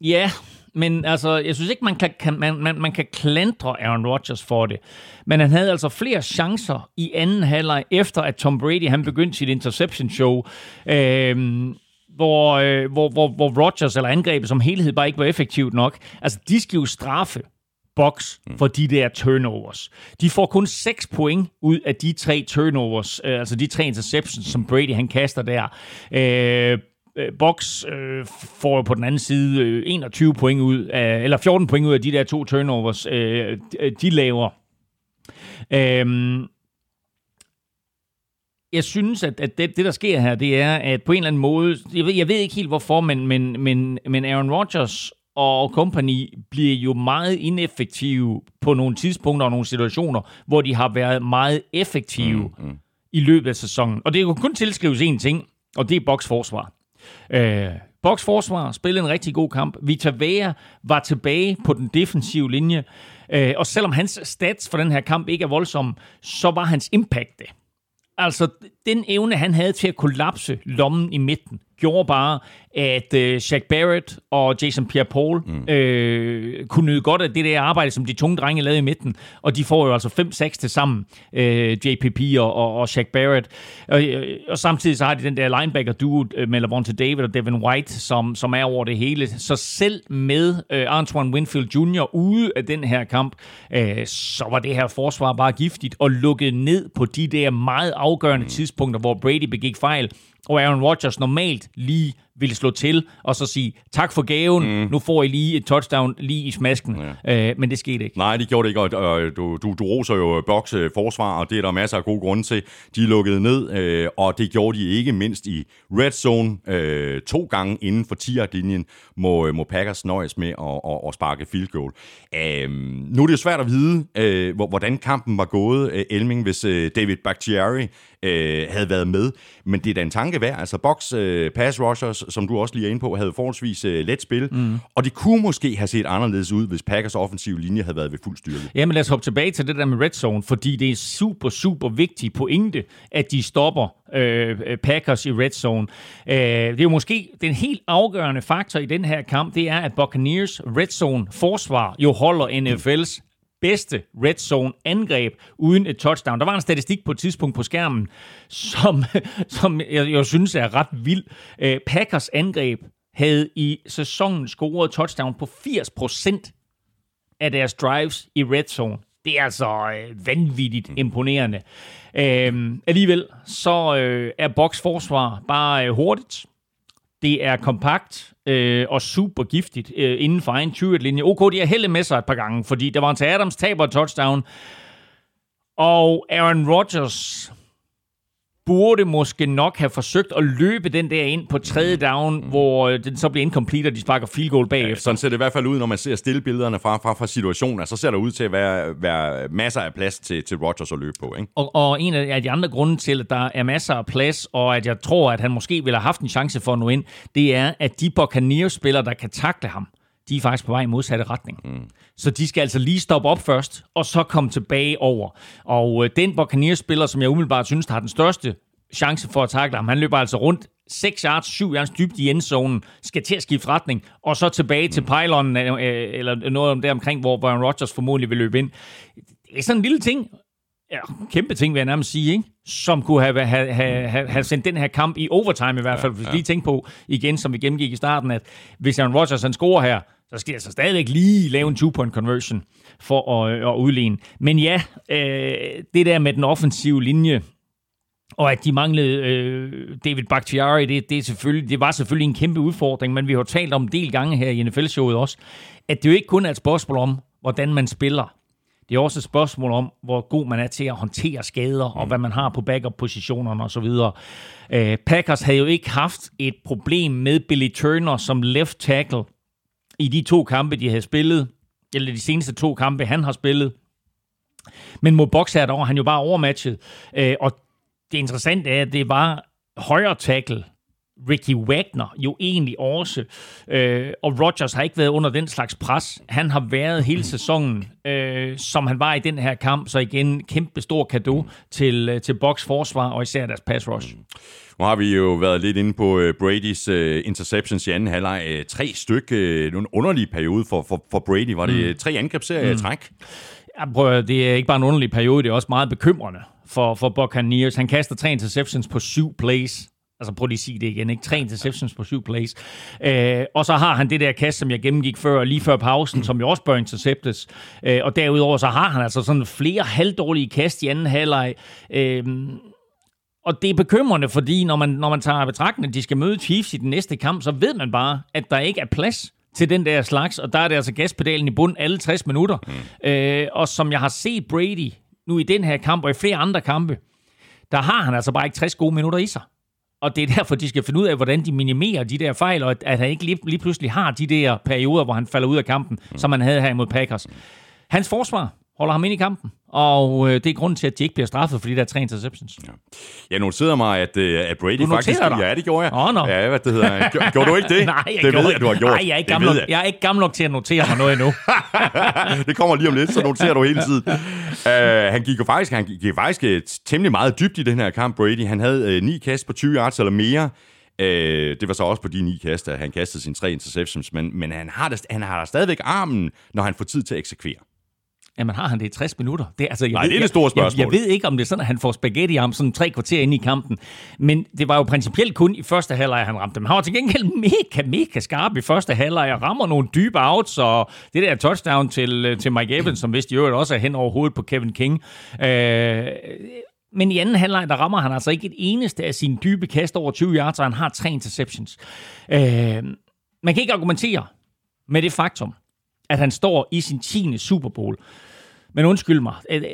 ja, men altså, jeg synes ikke, man kan, kan, man, man, man kan klandre Aaron Rodgers for det. Men han havde altså flere chancer i anden halvleg, efter at Tom Brady han begyndte sit interception show. Øh, hvor, øh, hvor, hvor, hvor Rodgers eller angrebet som helhed bare ikke var effektivt nok. Altså, de skal jo straffe box for de der turnovers. De får kun 6 point ud af de tre turnovers, øh, altså de tre interceptions, som Brady han kaster der. Øh, øh, Box øh, får på den anden side øh, 21 point ud af, eller 14 point ud af de der to turnovers, øh, de laver. Øh, jeg synes, at, at det, det, der sker her, det er, at på en eller anden måde, jeg ved, jeg ved ikke helt hvorfor, men, men, men, men Aaron Rodgers og company bliver jo meget ineffektive på nogle tidspunkter og nogle situationer, hvor de har været meget effektive mm, mm. i løbet af sæsonen. Og det kan kun tilskrives én ting, og det er Boks forsvar. Øh, Boks forsvar spillede en rigtig god kamp. Vita Vea var tilbage på den defensive linje, øh, og selvom hans stats for den her kamp ikke er voldsomme, så var hans impact det. Altså, den evne, han havde til at kollapse lommen i midten, gjorde bare, at øh, Shaq Barrett og Jason Pierre-Paul mm. øh, kunne nyde godt af det der arbejde, som de tunge drenge lavede i midten. Og de får jo altså 5-6 til sammen, øh, JPP og, og, og Shaq Barrett. Og, øh, og samtidig så har de den der linebacker-duo øh, med Lavonte David og Devin White, som, som er over det hele. Så selv med øh, Antoine Winfield Jr. ude af den her kamp, øh, så var det her forsvar bare giftigt og lukket ned på de der meget afgørende mm. tidspunkter, hvor Brady begik fejl og Aaron Rodgers normalt lige ville slå til og så sige, tak for gaven, mm. nu får I lige et touchdown lige i smasken. Ja. Øh, men det skete ikke. Nej, det gjorde det ikke, og du, du, du roser jo Boks øh, forsvar, og det er der masser af gode grunde til. De lukkede ned, øh, og det gjorde de ikke mindst i red zone øh, to gange inden for 10-linjen, må, øh, må Packers nøjes med at, at, at sparke field goal. Øh, nu er det jo svært at vide, øh, hvordan kampen var gået, øh, Elming, hvis øh, David Bakhtiari øh, havde været med. Men det er da en tanke værd. Altså, Box øh, pass rushers, som du også lige er inde på, havde forholdsvis øh, let spil. Mm. Og det kunne måske have set anderledes ud, hvis Packers offensive linje havde været ved fuld styrke. Jamen lad os hoppe tilbage til det der med red zone, fordi det er super, super vigtigt pointe, at de stopper øh, Packers i red zone. Øh, det er jo måske den helt afgørende faktor i den her kamp, det er, at Buccaneers red zone forsvar jo holder NFL's bedste red zone angreb uden et touchdown. Der var en statistik på et tidspunkt på skærmen, som, som jeg, jeg synes er ret vild. Øh, Packers angreb havde i sæsonen scoret touchdown på 80% af deres drives i red zone. Det er altså øh, vanvittigt imponerende. Øh, alligevel så øh, er Boks forsvar bare øh, hurtigt. Det er kompakt øh, og super giftigt øh, inden for egen 20-linje. OK, de har heldet med sig et par gange, fordi der var en til Adams taber touchdown. Og Aaron Rodgers burde måske nok have forsøgt at løbe den der ind på tredje down, mm. hvor øh, den så bliver incomplete, og de sparker field goal bagefter. Ja, sådan ser det i hvert fald ud, når man ser stillebillederne fra, fra, fra situationen. Så ser der ud til at være, være masser af plads til, til Rodgers at løbe på. Ikke? Og, og en af de andre grunde til, at der er masser af plads, og at jeg tror, at han måske ville have haft en chance for at nå ind, det er, at de Buccaneers-spillere, der kan takle ham, de er faktisk på vej i modsatte retning. Mm. Så de skal altså lige stoppe op først, og så komme tilbage over. Og øh, den Buccaneers-spiller, som jeg umiddelbart synes, der har den største chance for at takle ham, han løber altså rundt 6 yards, 7 yards dybt i endzonen, skal til at skifte retning, og så tilbage til pylon, øh, eller noget om det omkring, hvor Brian Rodgers formodentlig vil løbe ind. Det er sådan en lille ting, ja, kæmpe ting, vil jeg nærmest sige, ikke? som kunne have, have, have, have sendt den her kamp i overtime i hvert fald. Ja, hvis ja. lige tænke på igen, som vi gennemgik i starten, at hvis Aaron Rodgers han scorer her, så skal de altså stadigvæk lige lave en two-point conversion for at, øh, at udligne. Men ja, øh, det der med den offensive linje, og at de manglede øh, David Bakhtiari, det, det, er selvfølgelig, det var selvfølgelig en kæmpe udfordring, men vi har talt om en del gange her i NFL-showet også, at det jo ikke kun er et spørgsmål om, hvordan man spiller. Det er også et spørgsmål om, hvor god man er til at håndtere skader, og hvad man har på backup-positionerne osv. Øh, Packers havde jo ikke haft et problem med Billy Turner som left tackle i de to kampe, de havde spillet, eller de seneste to kampe, han har spillet. Men mod Boxer, der var han jo bare overmatchet. Øh, og det interessante er, at det var højre tackle, Ricky Wagner jo egentlig også. Øh, og Rodgers har ikke været under den slags pres. Han har været hele sæsonen, øh, som han var i den her kamp. Så igen, kæmpe stor kado til, øh, til Box forsvar, og især deres pass rush. Mm. Nu har vi jo været lidt inde på uh, Brady's uh, interceptions i anden halvleg. Uh, tre stykke, uh, nogle underlige periode for, for, for Brady. Var det mm. tre angrebsserier mm. træk? Ja, prøv, det er ikke bare en underlig periode, det er også meget bekymrende for, for Buccaneers. Han kaster tre interceptions på syv plays. Altså prøv lige at sige det igen, ikke? Tre interceptions på syv plays. Øh, og så har han det der kast, som jeg gennemgik før, lige før pausen, som jo også bør interceptes. Øh, og derudover så har han altså sådan flere halvdårlige kast i anden halvleg. Øh, og det er bekymrende, fordi når man, når man tager betragtning, at de skal møde Chiefs i den næste kamp, så ved man bare, at der ikke er plads til den der slags, og der er det altså gaspedalen i bund alle 60 minutter. Mm. Øh, og som jeg har set Brady nu i den her kamp og i flere andre kampe, der har han altså bare ikke 60 gode minutter i sig. Og det er derfor, de skal finde ud af, hvordan de minimerer de der fejl, og at han ikke lige, lige pludselig har de der perioder, hvor han falder ud af kampen, mm. som han havde her imod Packers. Hans forsvar holder ham ind i kampen. Og øh, det er grunden til, at de ikke bliver straffet, fordi der er tre interceptions. Ja. Jeg noterede mig, at, øh, at Brady du faktisk... Dig. Ja, det gjorde jeg. Oh, no. Ja, hvad det hedder. Gjorde du ikke det? Nej, jeg det gjorde, ved jeg, du har gjort. Nej, jeg er ikke gammel, nok, jeg er ikke gammel nok til at notere mig noget endnu. det kommer lige om lidt, så noterer du hele tiden. uh, han gik jo faktisk, han gik faktisk uh, temmelig meget dybt i den her kamp, Brady. Han havde uh, ni kast på 20 yards eller mere. Uh, det var så også på de ni kast, at han kastede sine tre interceptions, men, men han, har da, han har da stadigvæk armen, når han får tid til at eksekvere. Jamen har han det i 60 minutter? Det, altså, jeg Nej, ved, det er det store spørgsmål. Jeg, jeg ved ikke, om det er sådan, at han får spaghetti om sådan tre kvarter ind i kampen. Men det var jo principielt kun i første halvleg, han ramte dem. Han var til gengæld mega, mega skarp i første halvleg og rammer nogle dybe outs. Og det der touchdown til, til Mike Evans, som vist i øvrigt også er hen over hovedet på Kevin King. Øh, men i anden halvleg, der rammer han altså ikke et eneste af sine dybe kast over 20 yards, og han har tre interceptions. Øh, man kan ikke argumentere med det faktum, at han står i sin 10. Super Bowl. Men undskyld mig, øh, øh,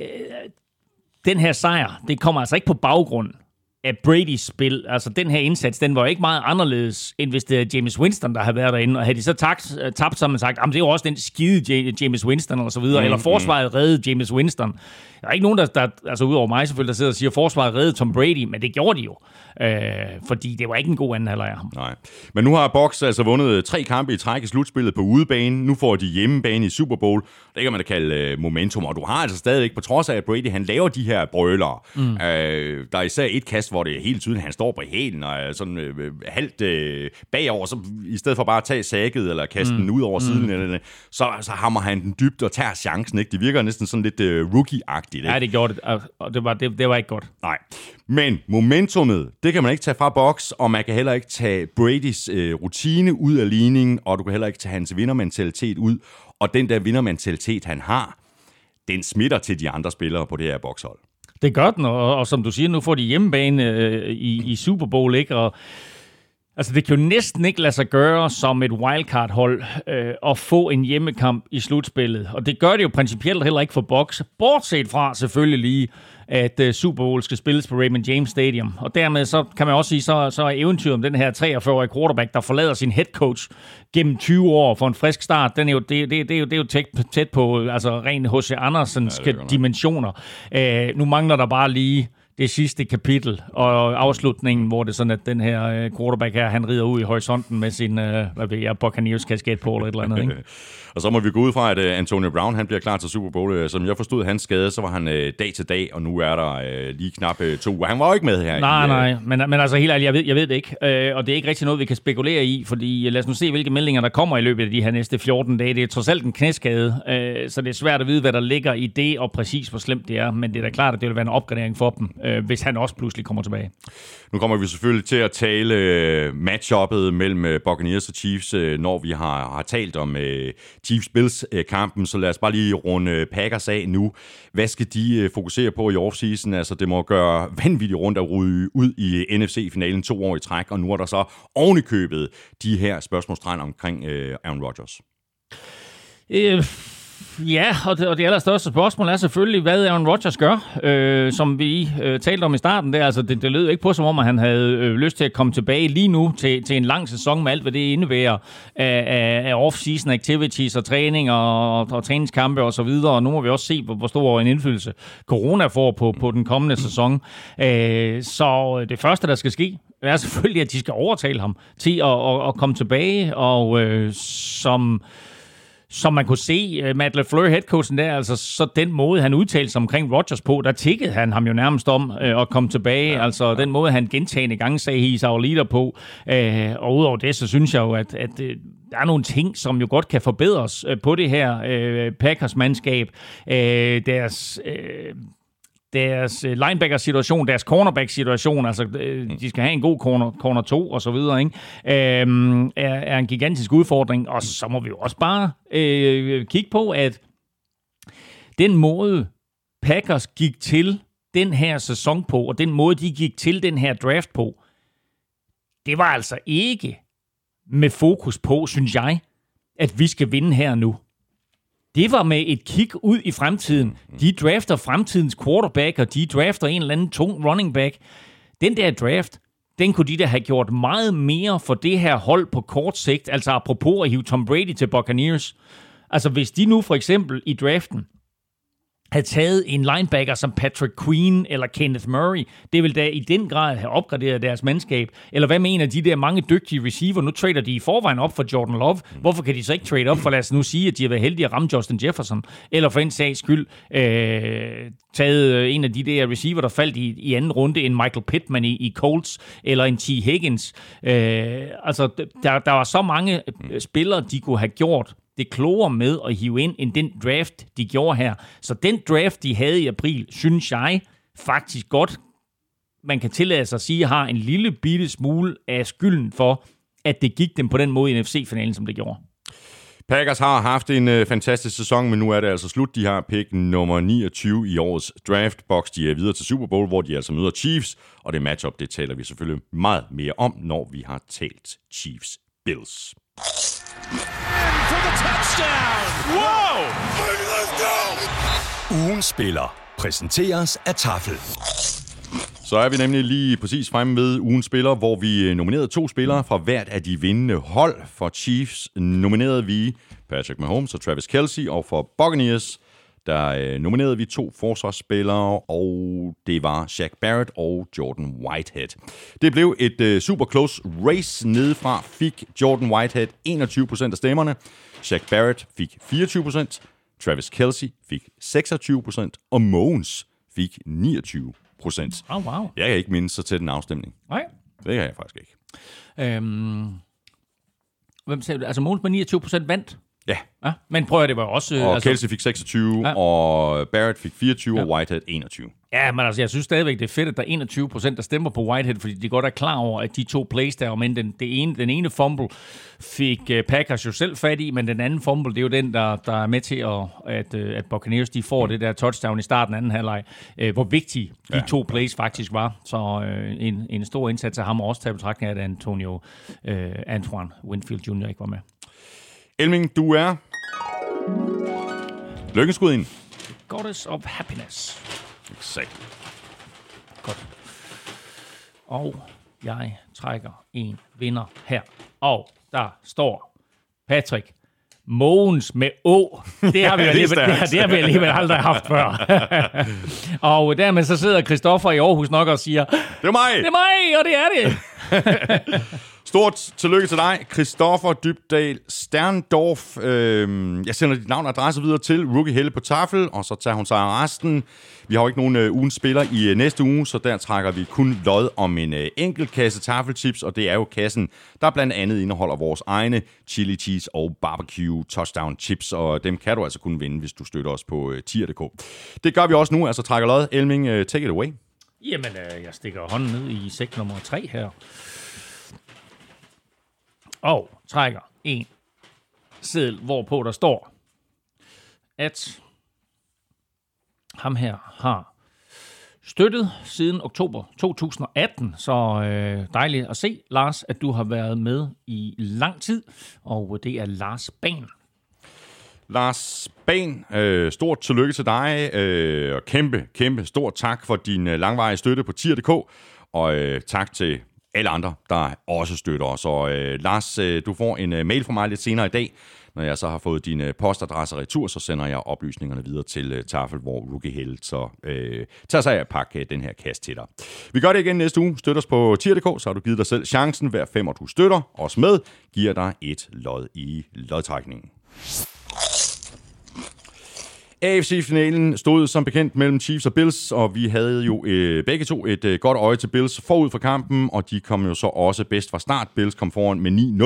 den her sejr, det kommer altså ikke på baggrund af Brady's spil. Altså, den her indsats, den var ikke meget anderledes, end hvis det er James Winston, der havde været derinde. Og havde de så tabt, øh, tabt har man sagt, det er jo også den skide James Winston, og så videre. Mm, Eller forsvaret reddede James Winston. Der er ikke nogen, der, der altså udover mig selvfølgelig, der sidder og siger, at forsvaret reddede Tom Brady, men det gjorde de jo. Øh, fordi det var ikke en god anden halvleg af ham. Nej. Men nu har Box altså vundet tre kampe i træk i slutspillet på udebane. Nu får de hjemmebane i Super Bowl. Det kan man da kalde uh, momentum. Og du har altså stadigvæk, på trods af, at Brady han laver de her brølere. Mm. Uh, der er især et kast, hvor det er helt tydeligt, han står på hælen og er sådan uh, halvt uh, bagover. Så i stedet for bare at tage sækket eller kaste mm. den ud over siden, mm. eller, så, så hammer han den dybt og tager chancen. Ikke? Det virker næsten sådan lidt uh, rookie-agtigt. Ikke? Ja, det gjorde det. Og det var, det, det var ikke godt. Nej. Men momentumet, det kan man ikke tage fra boks, og man kan heller ikke tage Bradys øh, rutine ud af ligningen, og du kan heller ikke tage hans vindermentalitet ud. Og den der vindermentalitet, han har, den smitter til de andre spillere på det her bokshold. Det gør den, og, og som du siger, nu får de hjemmebane øh, i, i Super Bowl, ikke? Og Altså, det kan jo næsten ikke lade sig gøre som et wildcard-hold øh, at få en hjemmekamp i slutspillet. Og det gør det jo principielt heller ikke for Box. Bortset fra selvfølgelig lige, at uh, Super Bowl skal spilles på Raymond James Stadium. Og dermed så kan man også sige, så, så er eventyret om den her 43-årige quarterback, der forlader sin head coach gennem 20 år for en frisk start, den er jo, det, det, det, er jo, det er jo tæt, tæt på altså, ren H.C. Andersens ja, dimensioner. Uh, nu mangler der bare lige det sidste kapitel og afslutningen, hvor det er sådan, at den her øh, quarterback her, han rider ud i horisonten med sin, øh, hvad ved jeg, Buccaneers kasket på eller et eller andet, ikke? Og så må vi gå ud fra, at uh, Antonio Brown han bliver klar til Super Bowl. Uh, som jeg forstod hans skade, så var han uh, dag til dag, og nu er der uh, lige knap uh, to uger. Han var jo ikke med her. Nej, i, uh, nej, men, men altså helt ærligt, jeg ved, jeg ved det ikke. Øh, og det er ikke rigtig noget, vi kan spekulere i, fordi lad os nu se, hvilke meldinger der kommer i løbet af de her næste 14 dage. Det er trods alt en knæskade, øh, så det er svært at vide, hvad der ligger i det, og præcis hvor slemt det er. Men det er da klart, at det vil være en opgradering for dem, øh, hvis han også pludselig kommer tilbage. Nu kommer vi selvfølgelig til at tale uh, matchuppet mellem Buccaneers og Chiefs, når vi har, har talt om Chiefs-Bills-kampen. Øh, så lad os bare lige runde øh, Packers af nu. Hvad skal de øh, fokusere på i offseason? Altså, det må gøre vanvittigt rundt at ryge ud i NFC-finalen to år i træk, og nu er der så ovenikøbet de her spørgsmålstegn omkring Aaron Rodgers. Øh, ja, og det, og det allerstørste spørgsmål er selvfølgelig, hvad Aaron Rodgers gør, øh, som vi øh, talte om i starten. Det, Altså, det, det lød ikke på, som om at han havde øh, lyst til at komme tilbage lige nu til, til en lang sæson med alt, hvad det indebærer af, af, af off-season activities og træning og, og, og træningskampe og så videre. Og nu må vi også se, hvor, hvor stor en indflydelse corona får på, på den kommende sæson. Øh, så øh, det første, der skal ske, er selvfølgelig, at de skal overtale ham til at, at, at komme tilbage, og øh, som som man kunne se, uh, Matt LaFleur, headcoachen der, altså så den måde, han udtalte sig omkring Rodgers på, der tikkede han ham jo nærmest om uh, at komme tilbage. Ja, altså ja. den måde, han gentagende gange sagde, he's our leader på. Uh, og udover det, så synes jeg jo, at, at uh, der er nogle ting, som jo godt kan forbedres uh, på det her uh, Packers-mandskab. Uh, deres... Uh, deres linebacker-situation, deres cornerback-situation, altså de skal have en god corner, corner 2 og så videre, ikke? Øhm, er, er en gigantisk udfordring. Og så må vi jo også bare øh, kigge på, at den måde Packers gik til den her sæson på, og den måde, de gik til den her draft på, det var altså ikke med fokus på, synes jeg, at vi skal vinde her nu det var med et kig ud i fremtiden. De drafter fremtidens quarterback, og de drafter en eller anden tung running back. Den der draft, den kunne de da have gjort meget mere for det her hold på kort sigt, altså apropos at hive Tom Brady til Buccaneers. Altså hvis de nu for eksempel i draften havde taget en linebacker som Patrick Queen eller Kenneth Murray, det vil da i den grad have opgraderet deres mandskab. Eller hvad mener de der mange dygtige receiver? Nu trader de i forvejen op for Jordan Love. Hvorfor kan de så ikke trade op for, lad os nu sige, at de har været heldige at ramme Justin Jefferson? Eller for en sags skyld, øh, taget øh, en af de der receiver, der faldt i, i anden runde, en Michael Pittman i, i Colts, eller en T. Higgins. Øh, altså, der, der var så mange øh, spillere, de kunne have gjort det klogere med at hive ind, end den draft, de gjorde her. Så den draft, de havde i april, synes jeg faktisk godt, man kan tillade sig at sige, har en lille bitte smule af skylden for, at det gik dem på den måde i NFC-finalen, som det gjorde. Packers har haft en øh, fantastisk sæson, men nu er det altså slut. De har pick nummer 29 i årets draftbox. De er videre til Super Bowl, hvor de altså møder Chiefs, og det matchup, det taler vi selvfølgelig meget mere om, når vi har talt Chiefs Bills. For the touchdown! Wow! Ugen spiller præsenteres af Tafel. Så er vi nemlig lige præcis fremme ved ugens spiller, hvor vi nominerede to spillere fra hvert af de vindende hold. For Chiefs nominerede vi Patrick Mahomes og Travis Kelsey, og for Buccaneers der øh, nominerede vi to forsvarsspillere, og det var Shaq Barrett og Jordan Whitehead. Det blev et øh, super close race nedefra, fik Jordan Whitehead 21% af stemmerne, Shaq Barrett fik 24%, Travis Kelsey fik 26%, og Mogens fik 29%. Oh, wow. Jeg kan ikke minde så til den afstemning. Nej. Det kan jeg faktisk ikke. Øhm, hvem sagde du? Altså Mogens med 29% vandt? Ja. ja. Men prøv at det var også... Og altså, Kelsey fik 26, ja. og Barrett fik 24, ja. og Whitehead 21. Ja, men altså, jeg synes stadigvæk, det er fedt, at der er 21 procent, der stemmer på Whitehead, fordi de godt er klar over, at de to plays der, men den, det ene, den ene fumble fik uh, Packers jo selv fat i, men den anden fumble, det er jo den, der, der er med til, at, at, uh, at Buccaneers de får mm. det der touchdown i starten af anden halvleg. Uh, hvor vigtige de ja. to plays faktisk var. Så uh, en, en stor indsats af ham også til betragtning af, at Antonio uh, Antoine Winfield Jr. ikke var med. Elming, du er... Lykkeskud ind. Goddess of Happiness. Exakt. Godt. Og jeg trækker en vinder her. Og der står Patrick Mogens med Å. Det har vi, Det alligevel, det, har, det har vi alligevel aldrig haft før. og dermed så sidder Christoffer i Aarhus nok og siger, Det er mig! det er mig, og det er det. Stort tillykke til dig, Christoffer Dybdal Sterndorf. Øhm, jeg sender dit navn og adresse videre til Rookie Helle på tafel, og så tager hun sig af resten. Vi har jo ikke nogen øh, ugens spiller i øh, næste uge, så der trækker vi kun lod om en øh, enkelt kasse tafelchips, og det er jo kassen, der blandt andet indeholder vores egne chili cheese og barbecue touchdown chips, og dem kan du altså kun vinde, hvis du støtter os på øh, tier.dk. Det gør vi også nu, altså trækker lod. Elming, øh, take it away. Jamen, øh, jeg stikker hånden ned i sæk nummer 3 her. Og trækker en seddel, hvorpå der står, at ham her har støttet siden oktober 2018. Så øh, dejligt at se, Lars, at du har været med i lang tid. Og øh, det er Lars Ban. Lars Ban, øh, stort tillykke til dig, øh, og kæmpe, kæmpe stort tak for din øh, langvarige støtte på tier.dk, og øh, tak til alle andre, der også støtter os. Og øh, Lars, øh, du får en øh, mail fra mig lidt senere i dag. Når jeg så har fået din øh, postadresse retur, så sender jeg oplysningerne videre til øh, Tafel, hvor Rookie Held så øh, tager sig af at pakke øh, den her kast til dig. Vi gør det igen næste uge. Støt os på tier.dk, så har du givet dig selv chancen. Hver fem, du støtter os med, giver dig et lod i lodtrækningen. AFC-finalen stod som bekendt mellem Chiefs og Bills, og vi havde jo øh, begge to et øh, godt øje til Bills forud for kampen, og de kom jo så også bedst fra start. Bills kom foran med 9-0,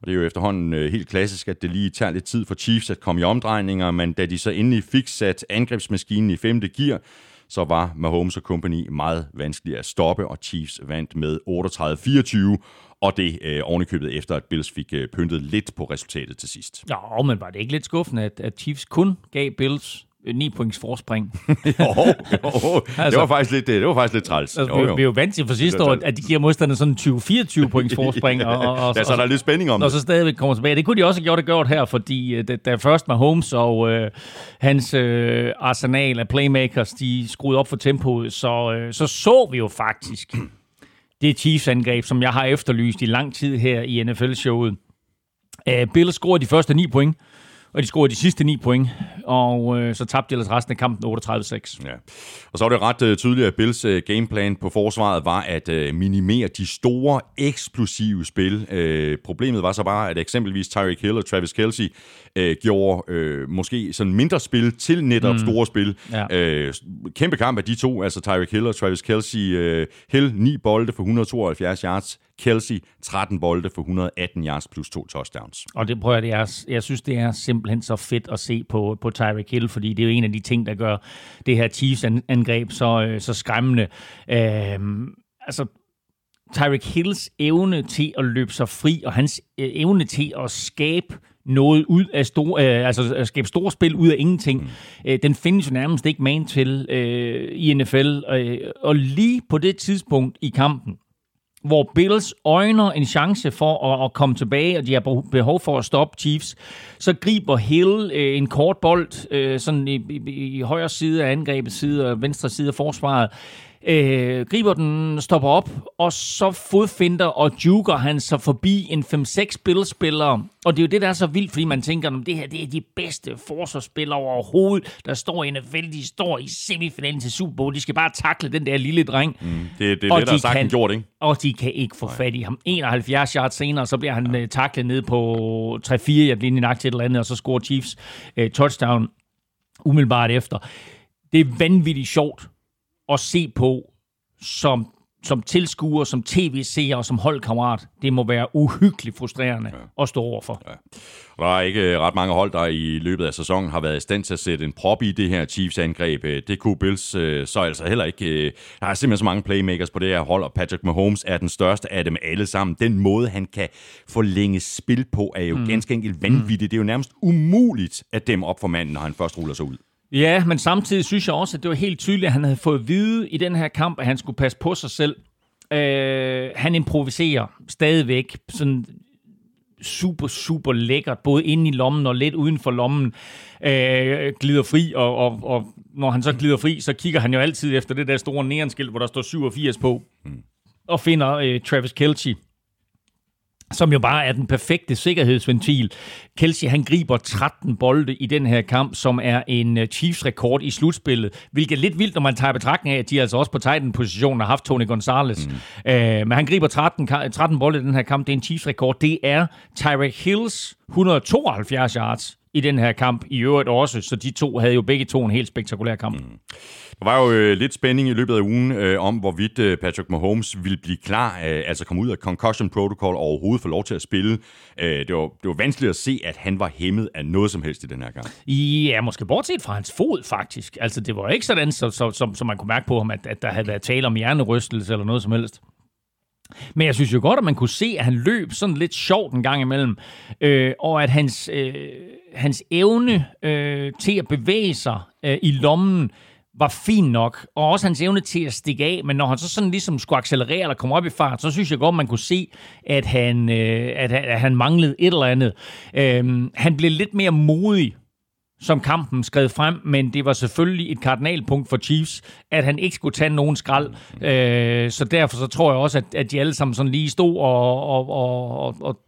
og det er jo efterhånden øh, helt klassisk, at det lige tager lidt tid for Chiefs at komme i omdrejninger, men da de så endelig fik sat angrebsmaskinen i femte gear, så var Mahomes og company meget vanskelige at stoppe, og Chiefs vandt med 38-24, og det øh, ovenikøbet efter, at Bills fik øh, pyntet lidt på resultatet til sidst. Ja, men var det ikke lidt skuffende, at, at Chiefs kun gav Bills 9 points forspring? jo, jo, det Altså- var faktisk lidt, det var faktisk lidt træls. Altså, Jo, jo. vi er jo vant til for sidste år, at de giver modstanderne sådan 20-24 points forspring, og, og, og, Ja, så er der lidt spænding om og det. så stadigvæk kommer tilbage. Det kunne de også have gjort, det gjort her, fordi øh, da, da først Mahomes og øh, hans øh, arsenal af playmakers, de skruede op for tempoet, så, øh, så så vi jo faktisk det Chiefs-angreb, som jeg har efterlyst i lang tid her i NFL-showet. Uh, Bills scorede de første 9 point, og de scorede de sidste 9 point, og øh, så tabte de ellers resten af kampen 38-6. Ja. Og så var det ret øh, tydeligt, at Bills øh, gameplan på forsvaret var at øh, minimere de store, eksplosive spil. Øh, problemet var så bare, at eksempelvis Tyreek Hill og Travis Kelsey uh, gjorde uh, måske sådan mindre spil til netop mm. store spil. Ja. Uh, kæmpe kamp af de to, altså Tyreek Hill og Travis Kelsey. Uh, Hill 9 bolde for 172 yards, Kelsey 13 bolde for 118 yards plus to touchdowns. Og det prøver jeg, det er, jeg synes, det er simpelthen så fedt at se på, på Tyreek Hill, fordi det er jo en af de ting, der gør det her Chiefs-angreb så, øh, så skræmmende. Øhm, altså, Tyreek Hills evne til at løbe sig fri, og hans øh, evne til at skabe noget ud af store, øh, altså at skabe store spil ud af ingenting, mm. øh, den findes jo nærmest ikke man til øh, i NFL. Øh, og lige på det tidspunkt i kampen, hvor Bills øjner en chance for at, at komme tilbage, og de har behov- for at stoppe Chiefs, så griber Hill øh, en kort bold, øh, sådan i, i, i højre side af angrebet side og venstre side af forsvaret, øh, griber den, stopper op, og så fodfinder og juker han sig forbi en 5-6 Bills-spillere. Og det er jo det, der er så vildt, fordi man tænker, at det her det er de bedste forsvarsspillere overhovedet, der står i NFL. De står i semifinalen til Super Bowl. De skal bare takle den der lille dreng. Mm. Det, det er Og det, der er de sagt kan- gjort, ikke? Og de kan ikke få fat i ham. 71 yards senere, så bliver han ja. taklet ned på 3-4 jeg bliver nagt til et eller andet, og så scorer Chiefs uh, touchdown umiddelbart efter. Det er vanvittigt sjovt at se på som, som tilskuer, som tv-seer og som holdkammerat. Det må være uhyggeligt frustrerende ja. at stå overfor. Ja. Og der er ikke øh, ret mange hold, der i løbet af sæsonen har været i stand til at sætte en prop i det her Chiefs-angreb. Øh, Det kunne Bills øh, så altså heller ikke. Der er simpelthen så mange playmakers på det her hold, og Patrick Mahomes er den største af dem alle sammen. Den måde, han kan forlænge spil på, er jo mm. ganske enkelt vanvittigt. Det er jo nærmest umuligt at dem op for manden, når han først ruller sig ud. Ja, men samtidig synes jeg også, at det var helt tydeligt, at han havde fået at vide i den her kamp, at han skulle passe på sig selv. Øh, han improviserer stadigvæk sådan super, super lækkert, både inde i lommen og lidt uden for lommen, øh, glider fri, og, og, og når han så glider fri, så kigger han jo altid efter det der store neonskilt, hvor der står 87 på, og finder øh, Travis Kelce, som jo bare er den perfekte sikkerhedsventil. Kelsey, han griber 13 bolde i den her kamp, som er en øh, Chiefs-rekord i slutspillet, hvilket er lidt vildt, når man tager betragtning af, at de altså også på Titan-positionen har haft Tony Gonzalez. Mm. Øh, men han griber 13, 13 bolde i den her kamp. Det er en Chiefs-rekord. Det er Tyreek Hills 172 yards i den her kamp i øvrigt også, så de to havde jo begge to en helt spektakulær kamp. Mm. Der var jo øh, lidt spænding i løbet af ugen øh, om, hvorvidt øh, Patrick Mahomes ville blive klar, øh, altså komme ud af concussion protocol og overhovedet få lov til at spille. Øh, det, var, det var vanskeligt at se, at han var hæmmet af noget som helst i den her gang. Ja, måske bortset fra hans fod faktisk. Altså det var ikke sådan, som så, så, så man kunne mærke på ham, at, at der havde været tale om hjernerystelse eller noget som helst. Men jeg synes jo godt, at man kunne se, at han løb sådan lidt sjovt en gang imellem, øh, og at hans, øh, hans evne øh, til at bevæge sig øh, i lommen var fin nok, og også hans evne til at stikke af, men når han så sådan ligesom skulle accelerere eller komme op i fart, så synes jeg godt, man kunne se, at han, øh, at, at han manglede et eller andet. Øh, han blev lidt mere modig som kampen skred frem, men det var selvfølgelig et kardinalpunkt for Chiefs, at han ikke skulle tage nogen skrald. Øh, så derfor så tror jeg også, at, at de alle sammen sådan lige stod og, og, og, og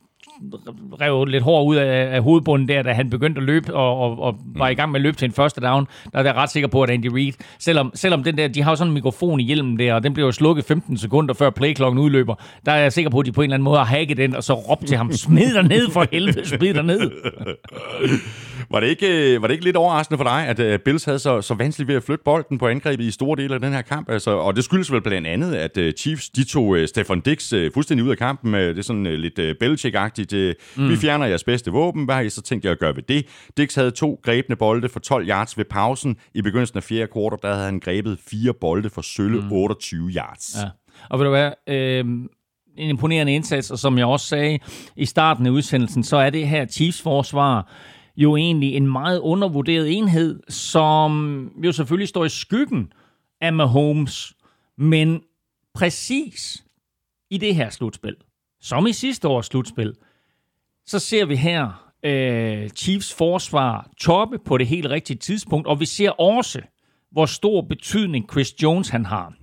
rev lidt hår ud af, af hovedbunden der, da han begyndte at løbe og, og, og var i gang med at løbe til en første down. Der er jeg ret sikker på, at Andy Reid, selvom, selvom den der, de har jo sådan en mikrofon i hjelmen der, og den bliver jo slukket 15 sekunder før playklokken udløber, der er jeg sikker på, at de på en eller anden måde har hacket den, og så råbt til ham, smid dig ned for helvede, smid dig ned. Var det, ikke, var det ikke lidt overraskende for dig, at uh, Bills havde så, så vanskeligt ved at flytte bolden på angrebet i store dele af den her kamp? Altså, og det skyldes vel blandt andet, at uh, Chiefs de tog Stefan Dix fuldstændig ud af kampen. Uh, det er sådan lidt Belichick-agtigt. Mm. Vi fjerner jeres bedste våben. Hvad har I så tænkt jer at gøre ved det? Dix havde to grebne bolde for 12 yards ved pausen. I begyndelsen af fjerde kvartal, der havde han grebet fire bolde for sølle mm. 28 yards. Ja. Og ved du hvad, øh, en imponerende indsats, og som jeg også sagde i starten af udsendelsen, så er det her Chiefs forsvar jo egentlig en meget undervurderet enhed, som jo selvfølgelig står i skyggen af Mahomes, men præcis i det her slutspil, som i sidste års slutspil, så ser vi her øh, Chiefs forsvar toppe på det helt rigtige tidspunkt, og vi ser også, hvor stor betydning Chris Jones han har.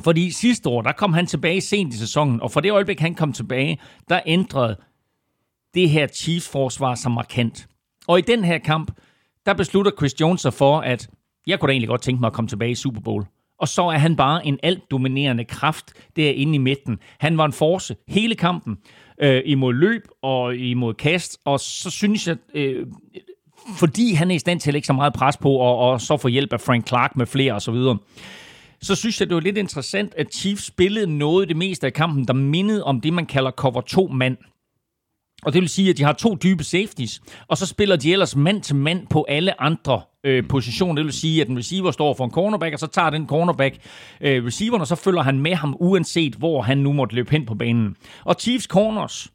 Fordi sidste år, der kom han tilbage sent i sæsonen, og for det øjeblik, han kom tilbage, der ændrede det her Chiefs-forsvar sig markant. Og i den her kamp, der beslutter Chris Jones sig for, at jeg kunne da egentlig godt tænke mig at komme tilbage i Super Bowl. Og så er han bare en alt dominerende kraft derinde i midten. Han var en force hele kampen øh, imod løb og imod kast, og så synes jeg, øh, fordi han er i stand til at lægge så meget pres på, og, og så få hjælp af Frank Clark med flere osv., så, så synes jeg, det var lidt interessant, at Chiefs spillede noget det meste af kampen, der mindede om det, man kalder cover 2 mand. Og det vil sige, at de har to dybe safeties, og så spiller de ellers mand til mand på alle andre øh, positioner. Det vil sige, at en receiver står for en cornerback, og så tager den cornerback øh, receiveren, og så følger han med ham, uanset hvor han nu måtte løbe hen på banen. Og Chiefs corners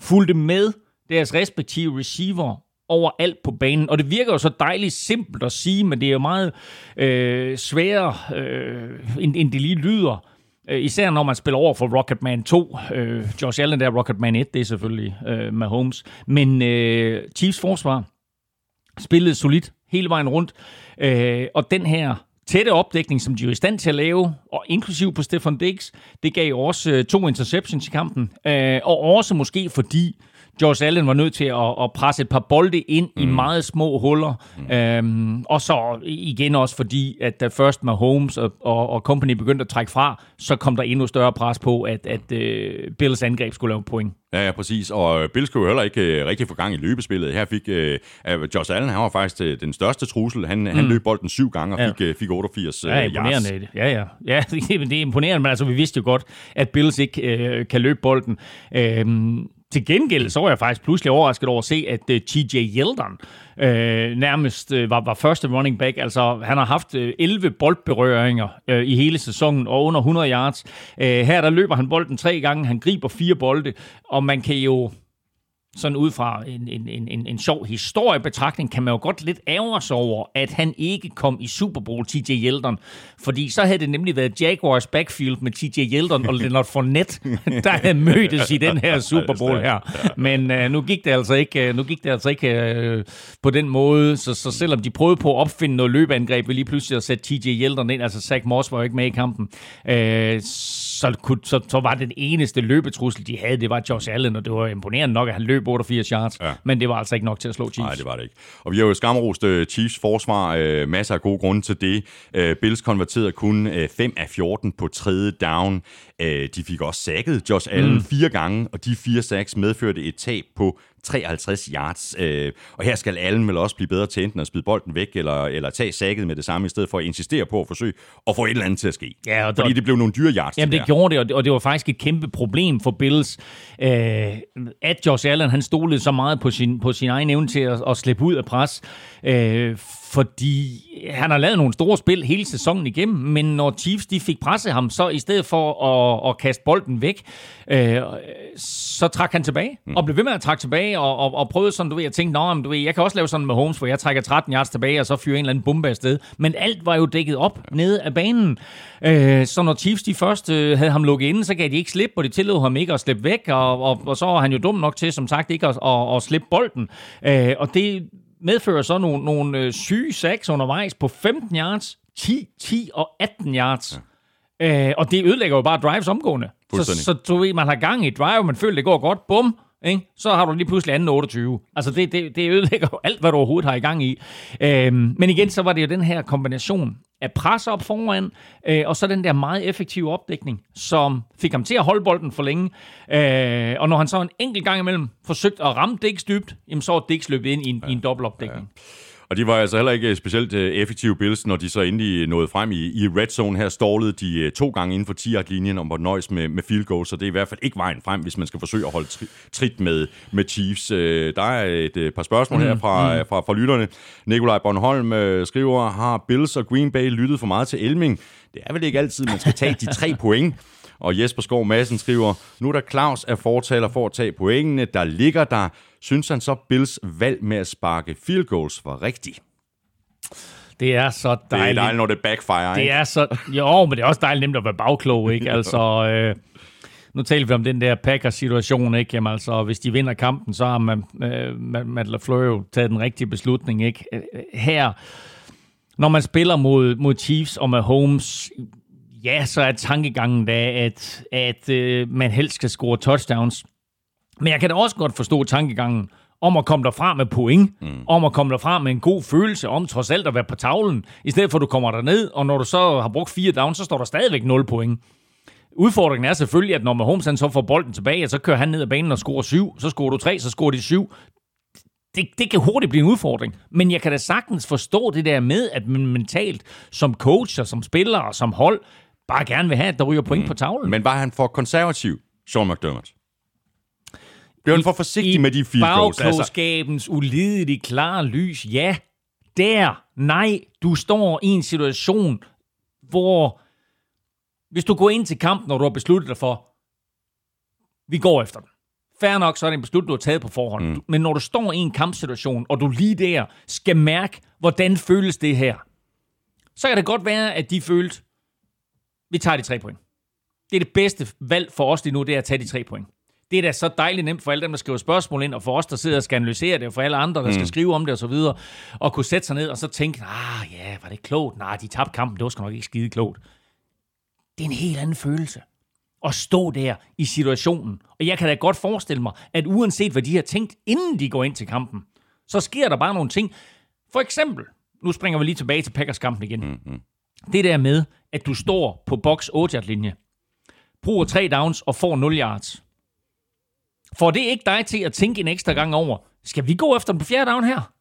fulgte med deres respektive receiver overalt på banen. Og det virker jo så dejligt simpelt at sige, men det er jo meget øh, sværere, øh, end, end det lige lyder. Øh, især når man spiller over for Rocketman 2. Øh, Josh Allen der, Rocketman 1, det er selvfølgelig øh, Mahomes. Men øh, Chiefs forsvar spillede solidt hele vejen rundt. Øh, og den her tætte opdækning, som de er i stand til at lave, og inklusiv på Stefan Diggs, det gav også øh, to interceptions i kampen. Øh, og også måske fordi Josh Allen var nødt til at, at presse et par bolde ind mm. i meget små huller. Mm. Øhm, og så igen også fordi, at da først med Holmes og, og, og company begyndte at trække fra, så kom der endnu større pres på, at, at uh, Bills angreb skulle lave point. Ja, ja, præcis. Og Bills skulle jo heller ikke uh, rigtig få gang i løbespillet. Her fik uh, Josh Allen, han var faktisk uh, den største trussel. Han, mm. han løb bolden syv gange og fik, uh, fik 88 uh, ja, imponerende. yards. Ja, ja. Ja, det er imponerende, men altså, vi vidste jo godt, at Bills ikke uh, kan løbe bolden. Uh, til gengæld så var jeg faktisk pludselig overrasket over at se, at øh, uh, TJ Yeldon øh, nærmest øh, var, var første running back. Altså, han har haft øh, 11 boldberøringer øh, i hele sæsonen og under 100 yards. Øh, her der løber han bolden tre gange, han griber fire bolde, og man kan jo sådan ud fra en, en, en, en, en sjov historiebetragtning, kan man jo godt lidt sig over, at han ikke kom i Super Bowl, TJ Yeldon. Fordi så havde det nemlig været Jaguars backfield med TJ Yeldon og Leonard Fournette, der havde mødtes i den her Super Bowl her. Men uh, nu gik det altså ikke, uh, nu gik det altså ikke uh, på den måde, så, så selvom de prøvede på at opfinde noget løbeangreb, vil lige pludselig at sætte TJ Yeldon ind, altså Zach Moss var jo ikke med i kampen, uh, så, kunne, så, så var den eneste løbetrussel, de havde, det var Josh Allen, og det var imponerende nok, at han løb 88 yards, Ja. men det var altså ikke nok til at slå Chiefs. Nej, det var det ikke. Og vi har jo skamrost uh, Chiefs forsvar. Uh, masser af gode grunde til det. Uh, Bills konverterede kun uh, 5 af 14 på tredje down. Uh, de fik også sækket Josh Allen mm. fire gange, og de fire sacks medførte et tab på 53 yards. Uh, og her skal Allen vel også blive bedre til enten at spide bolden væk, eller, eller tage sækket med det samme, i stedet for at insistere på at forsøge at få et eller andet til at ske. Ja, og Fordi der- det blev nogle dyre yards. Jamen, det der. gjorde det, og det, og det var faktisk et kæmpe problem for Bills, øh, at Josh Allen han stolede så meget på sin, på sin egen evne til at, at slippe ud af pres, øh, fordi han har lavet nogle store spil hele sæsonen igennem, men når Chiefs de fik presset ham, så i stedet for at, at kaste bolden væk, øh, så trak han tilbage, mm. og blev ved med at trække tilbage, og, og, og prøvede sådan, du ved, jeg tænkte, Nå, men du ved, jeg kan også lave sådan med Holmes, hvor jeg trækker 13 yards tilbage, og så fyrer en eller anden bombe afsted, men alt var jo dækket op nede af banen, øh, så når Chiefs de først øh, havde ham lukket inde, så gav de ikke slip, og de tillod ham ikke at slippe væk, og, og, og så var han jo dum nok til, som sagt, ikke at, at, at slippe bolden, øh, og det medfører så nogle, nogle øh, syge sacks undervejs på 15 yards, 10, 10 og 18 yards. Ja. Øh, og det ødelægger jo bare drives omgående. Så, så du ved, man har gang i drive, man føler, det går godt, bum, ikke? så har du lige pludselig anden 28. Altså det, det, det ødelægger jo alt, hvad du overhovedet har i gang i. Øhm, men igen, så var det jo den her kombination af pres op foran, øh, og så den der meget effektive opdækning, som fik ham til at holde bolden for længe. Øh, og når han så en enkelt gang imellem forsøgte at ramme Dix dybt, jamen så var Dix løbet ind i en, ja. i en dobbeltopdækning. Ja. Og de var altså heller ikke specielt øh, effektive Bills, når de så endelig nåede frem i, i red zone. Her stålede de øh, to gange inden for 10 linjen og måtte nøjes med, med field goal, så det er i hvert fald ikke vejen frem, hvis man skal forsøge at holde tri- trit med, med Chiefs. Øh, Der er et øh, par spørgsmål mm, her fra, mm. fra, fra lytterne. Nikolaj Bornholm øh, skriver, har Bills og Green Bay lyttet for meget til Elming? Det er vel ikke altid, man skal tage de tre point. Og Jesper Skov Madsen skriver, nu er der Claus er fortaler for at tage pointene, der ligger der. Synes han så, Bills valg med at sparke field goals var rigtigt? Det er så Det er dejligt. dejligt, når det backfire, Det ikke? er så... Jo, men det er også dejligt nemt at være bagklog, ikke? Altså, øh, nu taler vi om den der Packers-situation, ikke? Jamen altså, hvis de vinder kampen, så har man, øh, Matt- LaFleur jo taget den rigtige beslutning, ikke? Øh, Her, når man spiller mod, mod Chiefs og med Holmes, ja, så er tankegangen da, at, at øh, man helst skal score touchdowns. Men jeg kan da også godt forstå tankegangen om at komme derfra med point, mm. om at komme derfra med en god følelse, om trods alt at være på tavlen, i stedet for at du kommer derned, og når du så har brugt fire downs, så står der stadigvæk 0 point. Udfordringen er selvfølgelig, at når Mahomes han så får bolden tilbage, så kører han ned ad banen og scorer syv, så scorer du tre, så scorer de syv. Det, det kan hurtigt blive en udfordring. Men jeg kan da sagtens forstå det der med, at man mentalt som coach og som spiller og som hold bare gerne vil have, at der ryger point mm. på tavlen. Men var han for konservativ, Sean McDermott? Blev han for forsigtig I med de field goals? Altså, bagklogskabens ulideligt klare lys, ja. Der, nej, du står i en situation, hvor hvis du går ind til kampen, når du har besluttet dig for, vi går efter den. Fair nok, så er det en beslutning, du har taget på forhånd. Mm. Men når du står i en kampsituation, og du lige der skal mærke, hvordan føles det her, så kan det godt være, at de følte, vi tager de tre point. Det er det bedste valg for os lige nu, det er at tage de tre point. Det er da så dejligt nemt for alle dem, der skriver spørgsmål ind, og for os, der sidder og skal analysere det, og for alle andre, der mm. skal skrive om det og så videre, og kunne sætte sig ned og så tænke, ah ja, var det klogt? Nej, de tabte kampen, det var sgu nok ikke skide klogt. Det er en helt anden følelse at stå der i situationen. Og jeg kan da godt forestille mig, at uanset hvad de har tænkt, inden de går ind til kampen, så sker der bare nogle ting. For eksempel, nu springer vi lige tilbage til Packers-kampen igen. Mm-hmm. Det der med, at du står på box 8 linje bruger tre downs og får 0 yards. Får det ikke dig til at tænke en ekstra gang over, skal vi gå efter den på fjerde down her?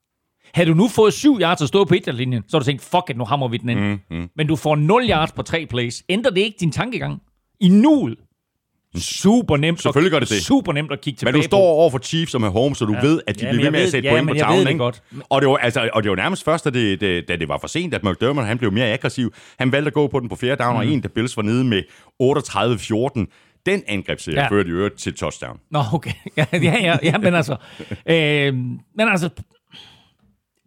Havde du nu fået 7 yards at stå på 1 linjen så har du tænkt, fuck it, nu hammer vi den ind. Mm, mm. Men du får 0 yards på tre plays. Ændrer det ikke din tankegang? I nuet. Super nemt. Selvfølgelig gør det det. Super nemt at kigge tilbage Men du står over for Chiefs og med Holmes, så du ja. ved, at de Ja, bliver ved med at sætte ja, point på tavlen. ikke? godt. Og, det var, altså, og det var nærmest først, da det, det, da det var for sent, at McDermott han blev mere aggressiv. Han valgte at gå på den på fjerde down, mm. og en, da Bills var nede med 38-14. Den angrebsserie ja. Førte i øvrigt til touchdown. Nå, okay. Ja, ja, ja, ja men altså... Øh, men altså...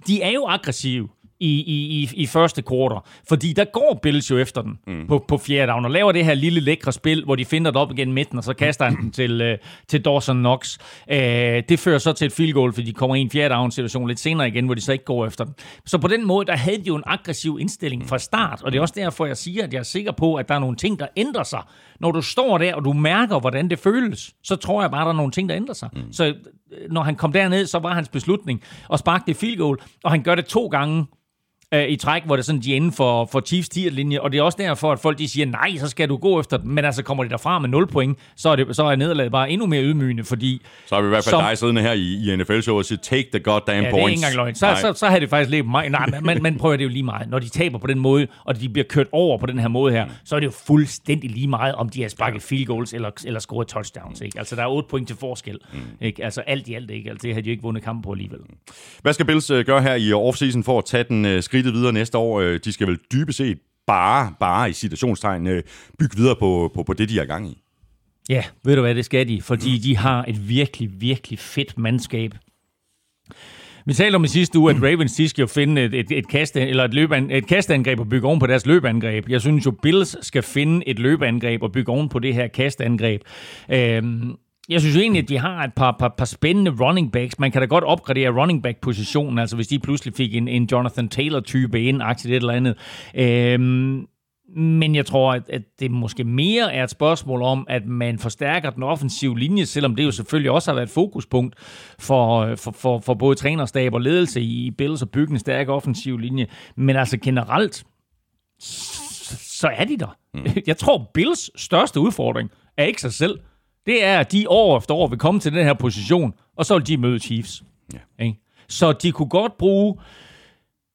De er jo aggressive i, i, i, i første quarter. Fordi der går Bills jo efter den mm. på, på fjerde down, og laver det her lille lækre spil, hvor de finder det op igen midten, og så kaster han den til, uh, til Dawson Knox. Uh, det fører så til et field goal, fordi de kommer i en fjerde down situation lidt senere igen, hvor de så ikke går efter den. Så på den måde, der havde de jo en aggressiv indstilling fra start, og det er også derfor, jeg siger, at jeg er sikker på, at der er nogle ting, der ændrer sig. Når du står der, og du mærker, hvordan det føles, så tror jeg bare, der er nogle ting, der ændrer sig. Mm. Så når han kom derned, så var hans beslutning at sparke det field goal, og han gør det to gange øh, i træk, hvor det sådan, de er inden for, for Chiefs linje og det er også derfor, at folk de siger, nej, så skal du gå efter dem, men altså kommer de derfra med 0 point, så er, det, så er nederlaget bare endnu mere ydmygende, fordi... Så har vi i hvert fald som, dig siddende her i, i NFL-showet og siger, take the goddamn ja, points. det er ikke engang løgn. Så, så, så, så har det faktisk levet mig. Nej, men, men prøver det jo lige meget. Når de taber på den måde, og de bliver kørt over på den her måde her, så er det jo fuldstændig lige meget, om de har sparket field goals eller, eller scoret touchdowns. Ikke? Altså, der er 8 point til forskel. Mm. Ikke? Altså, alt i alt ikke. Altså, det har de jo ikke vundet kampen på alligevel. Hvad skal Bills uh, gøre her i offseason for at tage den uh, skridtet videre næste år? Øh, de skal vel dybest set bare, bare i situationstegn øh, bygge videre på, på, på det, de er gang i. Ja, ved du hvad, det skal de, fordi de har et virkelig, virkelig fedt mandskab. Vi talte om i sidste uge, at Ravens de skal jo finde et, et, et, kast, eller et, løbean, et kastangreb og bygge oven på deres løbeangreb. Jeg synes jo, Bills skal finde et løbeangreb og bygge oven på det her kastangreb. Øhm, jeg synes egentlig, at de har et par, par, par spændende running backs. Man kan da godt opgradere running back-positionen, altså hvis de pludselig fik en, en Jonathan Taylor-type ind, aktivt et eller andet. Øhm, men jeg tror, at, at det måske mere er et spørgsmål om, at man forstærker den offensive linje, selvom det jo selvfølgelig også har været et fokuspunkt for, for, for, for både trænerstab og ledelse i Bills at bygge en stærk offensiv linje. Men altså generelt, så er de der. Mm. Jeg tror, Bills største udfordring er ikke sig selv det er, at de år efter år vil komme til den her position, og så vil de møde Chiefs. Ja. Ikke? Så de kunne godt bruge,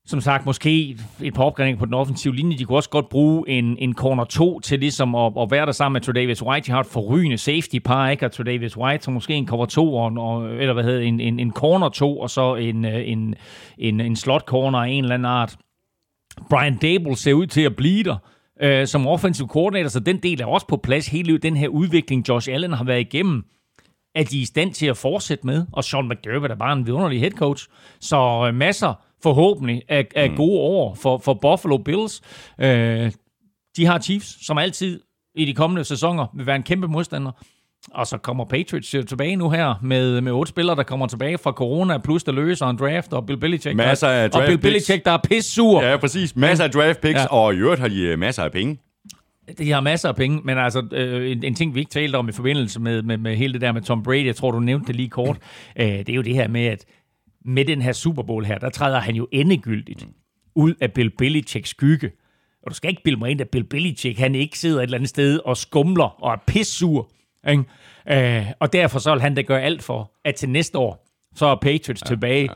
som sagt, måske et par opgraderinger på den offensive linje. De kunne også godt bruge en, en corner 2 til ligesom at, at være der sammen med Tredavious White. De har et forrygende safety par, ikke? Og Tredavious White, så måske en cover 2, og, eller hvad hedder en, en, en corner 2, og så en, en, en, en slot corner af en eller anden art. Brian Dable ser ud til at blive der øh, som offensive coordinator, så den del er også på plads. Hele den her udvikling, Josh Allen har været igennem, er de i stand til at fortsætte med. Og Sean McDermott er bare en vidunderlig head coach. Så øh, masser forhåbentlig af, af mm. gode år for, for Buffalo Bills. Øh, de har Chiefs, som altid i de kommende sæsoner vil være en kæmpe modstander. Og så kommer Patriots tilbage nu her med, med otte spillere, der kommer tilbage fra corona, plus der løser en draft, og Bill Belichick, masser af der, og Bill Belichick, der er pisse sur. Ja, præcis. Masser af draft picks, ja. og i øvrigt har de øh, masser af penge. De har masser af penge, men altså øh, en, en ting, vi ikke talte om i forbindelse med, med, med hele det der med Tom Brady, jeg tror, du nævnte det lige kort, øh, det er jo det her med, at med den her Super Bowl her, der træder han jo endegyldigt ud af Bill Belichicks skygge. Og du skal ikke bilde mig ind, at Bill Belichick, han ikke sidder et eller andet sted og skumler og er pissur ikke? Øh, og derfor så vil han da gøre alt for, at til næste år, så er Patriots ja, tilbage ja.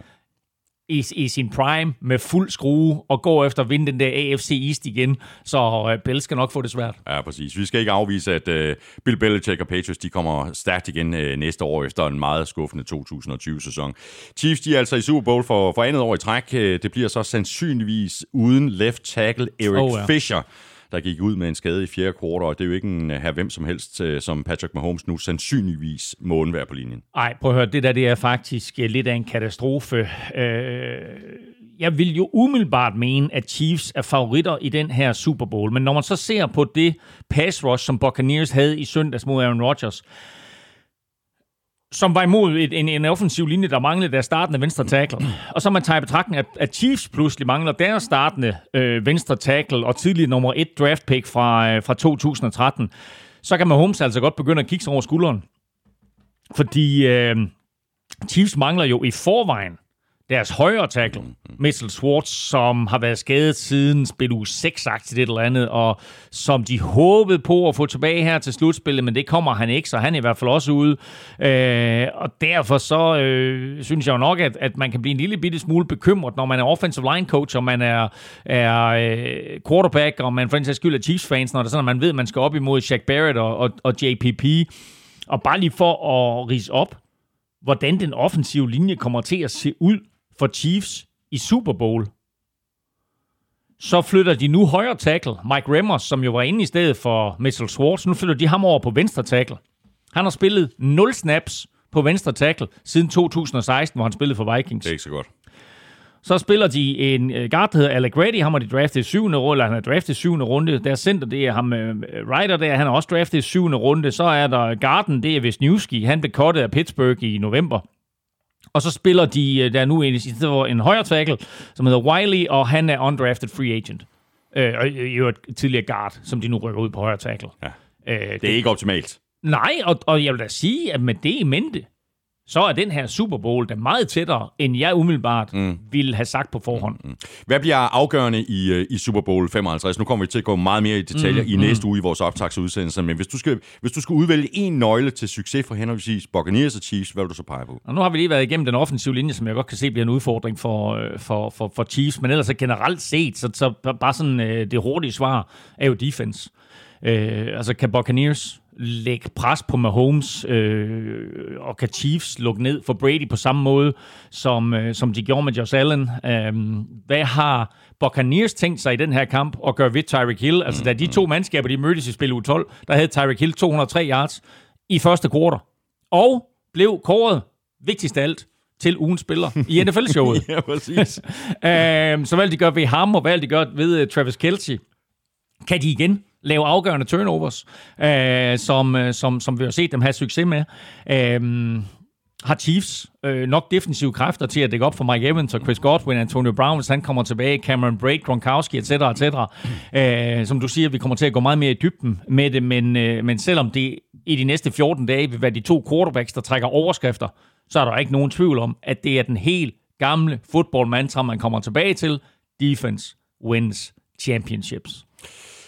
I, i sin prime med fuld skrue og går efter at vinde den der AFC East igen. Så uh, Bill skal nok få det svært. Ja, præcis. Vi skal ikke afvise, at uh, Bill Belichick og Patriots de kommer stærkt igen uh, næste år efter en meget skuffende 2020-sæson. Chiefs de er altså i Super Bowl for, for andet år i træk. Det bliver så sandsynligvis uden left tackle Eric oh, ja. Fisher der gik ud med en skade i fjerde kvartal, og det er jo ikke en øh, her hvem som helst, øh, som Patrick Mahomes nu sandsynligvis må undvære på linjen. Nej, prøv at høre, det der det er faktisk øh, lidt af en katastrofe. Øh, jeg vil jo umiddelbart mene, at Chiefs er favoritter i den her Super Bowl, men når man så ser på det pass rush, som Buccaneers havde i søndags mod Aaron Rodgers, som var imod et, en, en offensiv linje, der manglede deres startende venstre tackle. Og så man tager i betragtning, at, at Chiefs pludselig mangler deres startende øh, venstre tackle og tidlig nummer et draft pick fra, øh, fra 2013, så kan Mahomes altså godt begynde at kigge sig over skulderen. Fordi øh, Chiefs mangler jo i forvejen deres højre tackle, Mitchell Schwartz, som har været skadet siden spil uge 6 til det eller andet, og som de håbede på at få tilbage her til slutspillet, men det kommer han ikke, så han er i hvert fald også ude. Øh, og derfor så øh, synes jeg jo nok, at, at man kan blive en lille bitte smule bekymret, når man er offensive line coach, og man er, er øh, quarterback, og man for en sags skyld er Chiefs fans, når det er sådan, at man ved, at man skal op imod Shaq Barrett og, og, og JPP. Og bare lige for at rise op, hvordan den offensive linje kommer til at se ud for Chiefs i Super Bowl, så flytter de nu højre tackle, Mike Remmers, som jo var inde i stedet for Mitchell Schwartz, nu flytter de ham over på venstre tackle. Han har spillet 0 snaps på venstre tackle siden 2016, hvor han spillede for Vikings. Det er ikke så godt. så spiller de en øh, guard, der hedder Alec Grady. Han har de draftet i syvende runde, eller han er draftet i syvende runde. Der center, det er ham, øh, Ryder der, han er også draftet i syvende runde. Så er der Garden, det er Wisniewski. Han blev kottet af Pittsburgh i november. Og så spiller de, øh, der er nu en, en højre tackle, som hedder Wiley, og han er undrafted free agent. Øh, og i øvrigt tidligere guard, som de nu rykker ud på højre tackle. Ja. Øh, Det er ikke optimalt. Nej, og, og jeg vil da sige, at med det i mente, så er den her Super Bowl da meget tættere, end jeg umiddelbart mm. ville have sagt på forhånd. Mm. Hvad bliver afgørende i, øh, i Super Bowl 55? Nu kommer vi til at gå meget mere i detaljer mm, i næste uge i vores optagsudsendelse, men hvis du, skal, hvis du skal udvælge en nøgle til succes for henholdsvis Buccaneers og Chiefs, hvad vil du så pege på? Og nu har vi lige været igennem den offensive linje, som jeg godt kan se bliver en udfordring for, øh, for, for, for Chiefs, men ellers så generelt set, så, så bare sådan øh, det hurtige svar er jo defense. Øh, altså kan Buccaneers lægge pres på Mahomes, øh, og kan Chiefs lukke ned for Brady på samme måde, som, øh, som de gjorde med Josh Allen. Øh, hvad har Buccaneers tænkt sig i den her kamp at gøre ved Tyreek Hill? Altså da de to mandskaber, de mødtes i spil u 12, der havde Tyreek Hill 203 yards i første kvartal, og blev kåret, vigtigst af alt, til ugens spiller i NFL-showet. ja, præcis. øh, så hvad de gøre ved ham, og hvad de gøre ved uh, Travis Kelce? Kan de igen lave afgørende turnovers, øh, som, øh, som, som vi har set dem have succes med. Øh, har Chiefs øh, nok defensive kræfter til at dække op for Mike Evans og Chris Godwin, Antonio Brown, hvis han kommer tilbage, Cameron Brake, Gronkowski, etc., etc. Øh, som du siger, vi kommer til at gå meget mere i dybden med det, men, øh, men selvom det i de næste 14 dage vil være de to quarterbacks, der trækker overskrifter, så er der ikke nogen tvivl om, at det er den helt gamle football-mantra, man kommer tilbage til. Defense wins championships.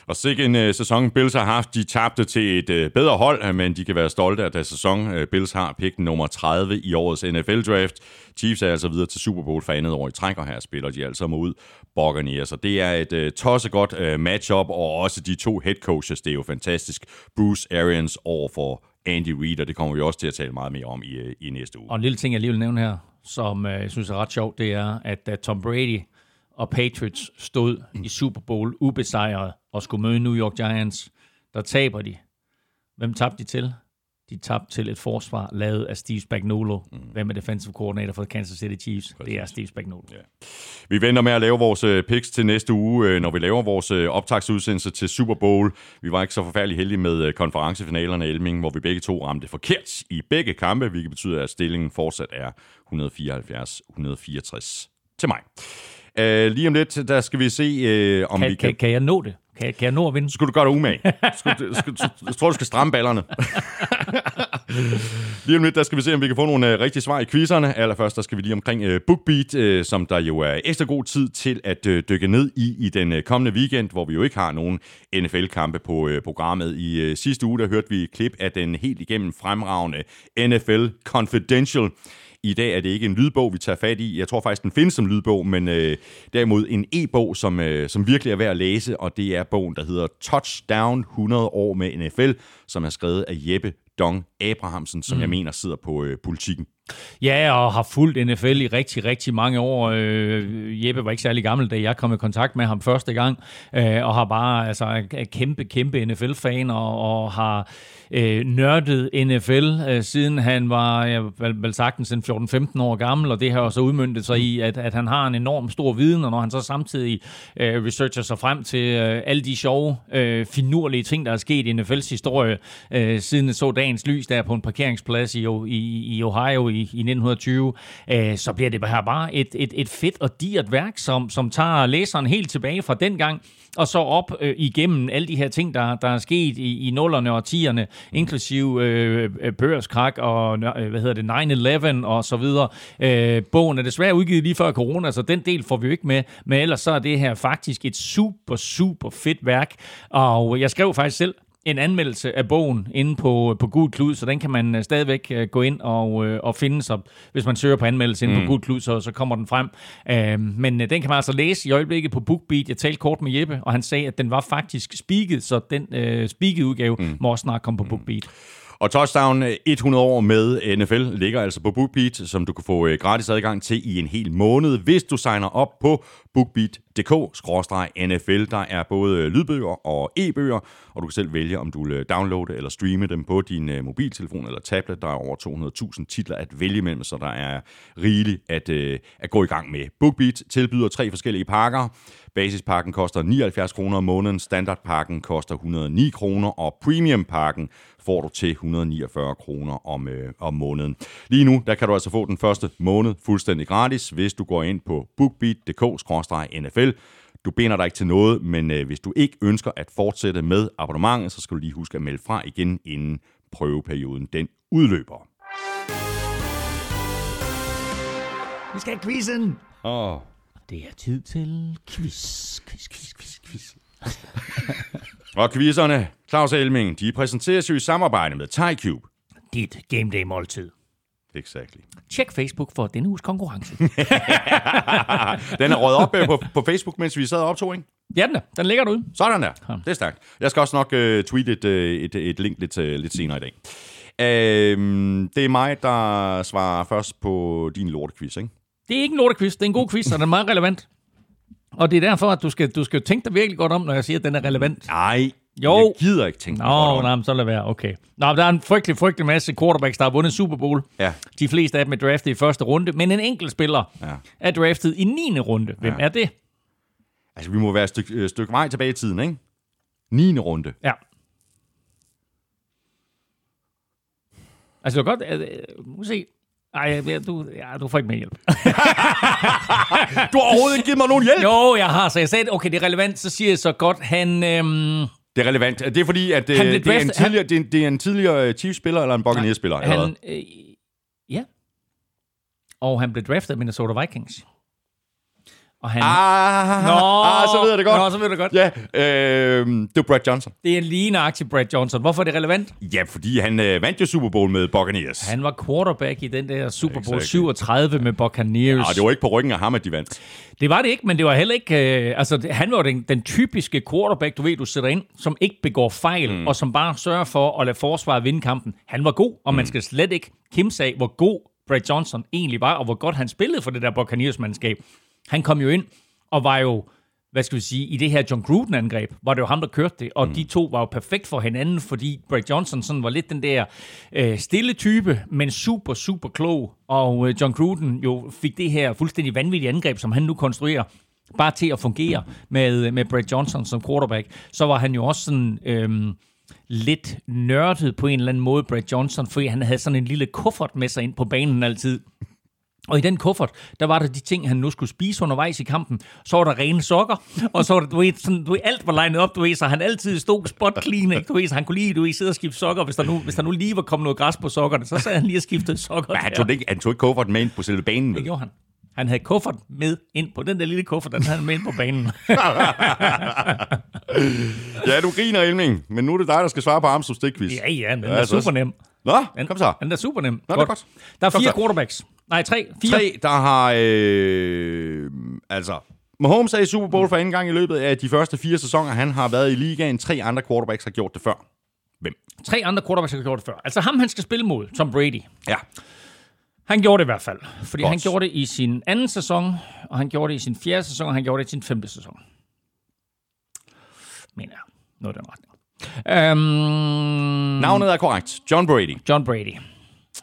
Og sikke en uh, sæson Bills har haft. De tabte til et uh, bedre hold, men de kan være stolte af deres sæson. Uh, Bills har pick nummer 30 i årets NFL-draft. Chiefs er altså videre til Super Bowl for andet år i træk, og her spiller de altså mod Buccaneers. Så det er et uh, tossegodt uh, matchup, og også de to head coaches, det er jo fantastisk. Bruce Arians over for Andy Reid, og det kommer vi også til at tale meget mere om i, uh, i næste uge. Og en lille ting, jeg lige vil nævne her, som uh, jeg synes er ret sjovt, det er, at uh, Tom Brady og Patriots stod i Super Bowl ubesejret og skulle møde New York Giants, der taber de. Hvem tabte de til? De tabte til et forsvar lavet af Steve Spagnuolo. Mm. Hvem er defensive coordinator for Kansas City Chiefs? Præcis. Det er Steve Spagnuolo. Ja. Vi venter med at lave vores øh, picks til næste uge, øh, når vi laver vores øh, optagsudsendelse til Super Bowl. Vi var ikke så forfærdeligt heldige med konferencefinalerne i Elming, hvor vi begge to ramte forkert i begge kampe, hvilket betyder, at stillingen fortsat er 174-164 til mig. Uh, lige om lidt, der skal vi se, uh, om kan, vi kan... Kan jeg nå det? Kan, kan jeg nå at vinde? Skulle du gøre dig umage. Skulle, skulle, jeg tror, du skal stramme ballerne. lige om lidt, der skal vi se, om vi kan få nogle uh, rigtige svar i quizzerne. Allerførst, der skal vi lige omkring uh, BookBeat, uh, som der jo er ekstra god tid til at uh, dykke ned i i den uh, kommende weekend, hvor vi jo ikke har nogen NFL-kampe på uh, programmet. I uh, sidste uge, der hørte vi et klip af den helt igennem fremragende NFL Confidential. I dag er det ikke en lydbog, vi tager fat i. Jeg tror faktisk, den findes som lydbog, men øh, derimod en e-bog, som, øh, som virkelig er værd at læse, og det er bogen, der hedder Touchdown 100 år med NFL, som er skrevet af Jeppe Dong Abrahamsen, som mm. jeg mener sidder på øh, politikken. Ja, og har fulgt NFL i rigtig, rigtig mange år. Øh, Jeppe var ikke særlig gammel, da jeg kom i kontakt med ham første gang, øh, og har bare altså er kæmpe, kæmpe NFL-fan, og, og har øh, nørdet NFL, øh, siden han var jeg vel, vel sagtens 14-15 år gammel, og det har også udmyndtet sig i, at, at han har en enorm stor viden, og når han så samtidig øh, researcher sig frem til øh, alle de sjove, øh, finurlige ting, der er sket i NFL's historie, øh, siden så dagens lys der på en parkeringsplads i, i, i Ohio i, i 1920, øh, så bliver det her bare et, et, et fedt og dirt værk, som, som tager læseren helt tilbage fra dengang, og så op øh, igennem alle de her ting, der, der er sket i, i nullerne og tierne, inklusive øh, øh børskrak og øh, hvad hedder det, 9-11 og så videre. Øh, bogen er desværre udgivet lige før corona, så den del får vi jo ikke med, men ellers så er det her faktisk et super, super fedt værk, og jeg skrev faktisk selv en anmeldelse af bogen inde på, på Gud Klud, så den kan man øh, stadigvæk øh, gå ind og, øh, og finde sig. Hvis man søger på anmeldelse inde mm. på Gud Klud, så, så kommer den frem. Uh, men den kan man altså læse i øjeblikket på BookBeat. Jeg talte kort med Jeppe, og han sagde, at den var faktisk spiket, så den uh, spiket udgave mm. må også snart komme på BookBeat. Og touchdown øh, 100 år med øh, NFL ligger altså på BookBeat, som du kan få øh, gratis adgang til i en hel måned, hvis du signer op på bookbeat.dk-nfl. Der er både lydbøger og e-bøger, og du kan selv vælge, om du vil downloade eller streame dem på din mobiltelefon eller tablet. Der er over 200.000 titler at vælge mellem, så der er rigeligt at, at gå i gang med. BookBeat tilbyder tre forskellige pakker. Basispakken koster 79 kroner om måneden, standardpakken koster 109 kroner, og premiumpakken får du til 149 kroner om, øh, om måneden. Lige nu, der kan du altså få den første måned fuldstændig gratis, hvis du går ind på bookbeat.dk-nfl. Du binder dig ikke til noget, men øh, hvis du ikke ønsker at fortsætte med abonnementet, så skal du lige huske at melde fra igen, inden prøveperioden den udløber. Vi skal have quizzen. Åh, Det er tid til quiz, quiz, quiz, quiz, quiz. Og quizzerne, Claus Elming, de præsenteres jo i samarbejde med TyCube. Dit game day måltid. Exactly. Tjek Facebook for denne uges konkurrence. Den er røget op øh, på, på Facebook, mens vi sad og optog, ikke? ja, den er. Den ligger derude. Sådan der. Det er stærkt. Jeg skal også nok øh, tweete et, øh, et, et link lidt, øh, lidt senere i dag. Øhm, det er mig, der svarer først på din lortequiz, ikke? Det er ikke en lortequiz, det er en god quiz, og den er meget relevant. Og det er derfor, at du skal, du skal tænke dig virkelig godt om, når jeg siger, at den er relevant. Nej, Jo. jeg gider ikke tænke godt Nå, nej, men så lad være, okay. Nå, der er en frygtelig, frygtelig masse quarterbacks, der har vundet Super Bowl. Ja. De fleste af dem er draftet i første runde, men en enkelt spiller Ja. er draftet i 9. runde. Hvem Ja. er det? Altså, vi må være et stykke, øh, stykke vej tilbage i tiden, ikke? 9. runde. Ja. Altså, det var godt... Øh, må se. Ej, ja, du, ja, du får ikke mere hjælp. Du har overhovedet ikke givet mig nogen hjælp! jo, jeg har, så jeg sagde, okay, det er relevant, så siger jeg så godt, han... Øhm, Det er relevant. Det er fordi, at øh, blev det, er en draftet- han- tidligere, det, er en, det er en tidligere øh, Chiefs-spiller eller en Buccaneers-spiller? eller han øh, ja. Og han blev draftet af Minnesota Vikings. Og han... Ah, Nå, ah, så ved jeg det godt. Nå, så ved jeg det godt. Ja, øh, det var Brad Johnson. Det er lige nøjagtigt Brad Johnson. Hvorfor er det relevant? Ja, fordi han øh, vandt jo Super Bowl med Buccaneers. Han var quarterback i den der Super Bowl Exactly. 37 med Buccaneers. Ah, det var ikke på ryggen af ham, at de vandt. Det var det ikke, men det var heller ikke... Øh, altså, han var den, den typiske quarterback, du ved, du sætter ind, som ikke begår fejl, mm. og som bare sørger for at lade forsvaret vinde kampen. Han var god, og man skal slet ikke kimse af, hvor god Brad Johnson egentlig var, og hvor godt han spillede for det der Buccaneers-mandskab. Han kom jo ind og var jo hvad skal vi sige, i det her John Gruden-angreb, var det jo ham, der kørte det, og mm. de to var jo perfekt for hinanden, fordi Brad Johnson sådan var lidt den der øh, stille type, men super, super klog, og øh, John Gruden jo fik det her fuldstændig vanvittige angreb, som han nu konstruerer, bare til at fungere med, med Brad Johnson som quarterback. Så var han jo også sådan... Øh, lidt nørdet på en eller anden måde, Brad Johnson, fordi han havde sådan en lille kuffert med sig ind på banen altid. Og i den kuffert, der var der de ting, han nu skulle spise undervejs i kampen. Så var der rene sokker, og så var der, du ved, sådan, du ved, alt var legnet op, du ved, så han altid stod spot clean, ikke? Du ved, så han kunne lige, du ved, sidde og skifte sokker, hvis der, nu, hvis der nu lige var kommet noget græs på sokkerne, så sad han lige og skiftede sokker. Men han tog, ikke, han tog ikke kuffert med ind på selve banen. Det gjorde han. Han havde kuffert med ind på den der lille kuffert, den havde han med ind på banen. Ja, du griner, Elming. Men nu er det dig, der skal svare på Armstrong stikquiz. ja, ja, men den Ja, er så- super nem. Nå, kom så. Den er super nem. Nå, det er godt. Der er fire quarterbacks. Nej, tre. Fire. Tre, der har... Øh, altså, Mahomes er i Super Bowl for anden gang i løbet af de første fire sæsoner. Han har været i ligaen. Tre andre quarterbacks har gjort det før. Hvem? Tre andre quarterbacks har gjort det før. Altså ham, han skal spille mod, Tom Brady. Ja. Han gjorde det i hvert fald. Fordi Godt. han gjorde det i sin anden sæson, og han gjorde det i sin fjerde sæson, og han gjorde det i sin femte sæson. Mener jeg. Noget i den retning. Øhm, Navnet er korrekt. John Brady. John Brady.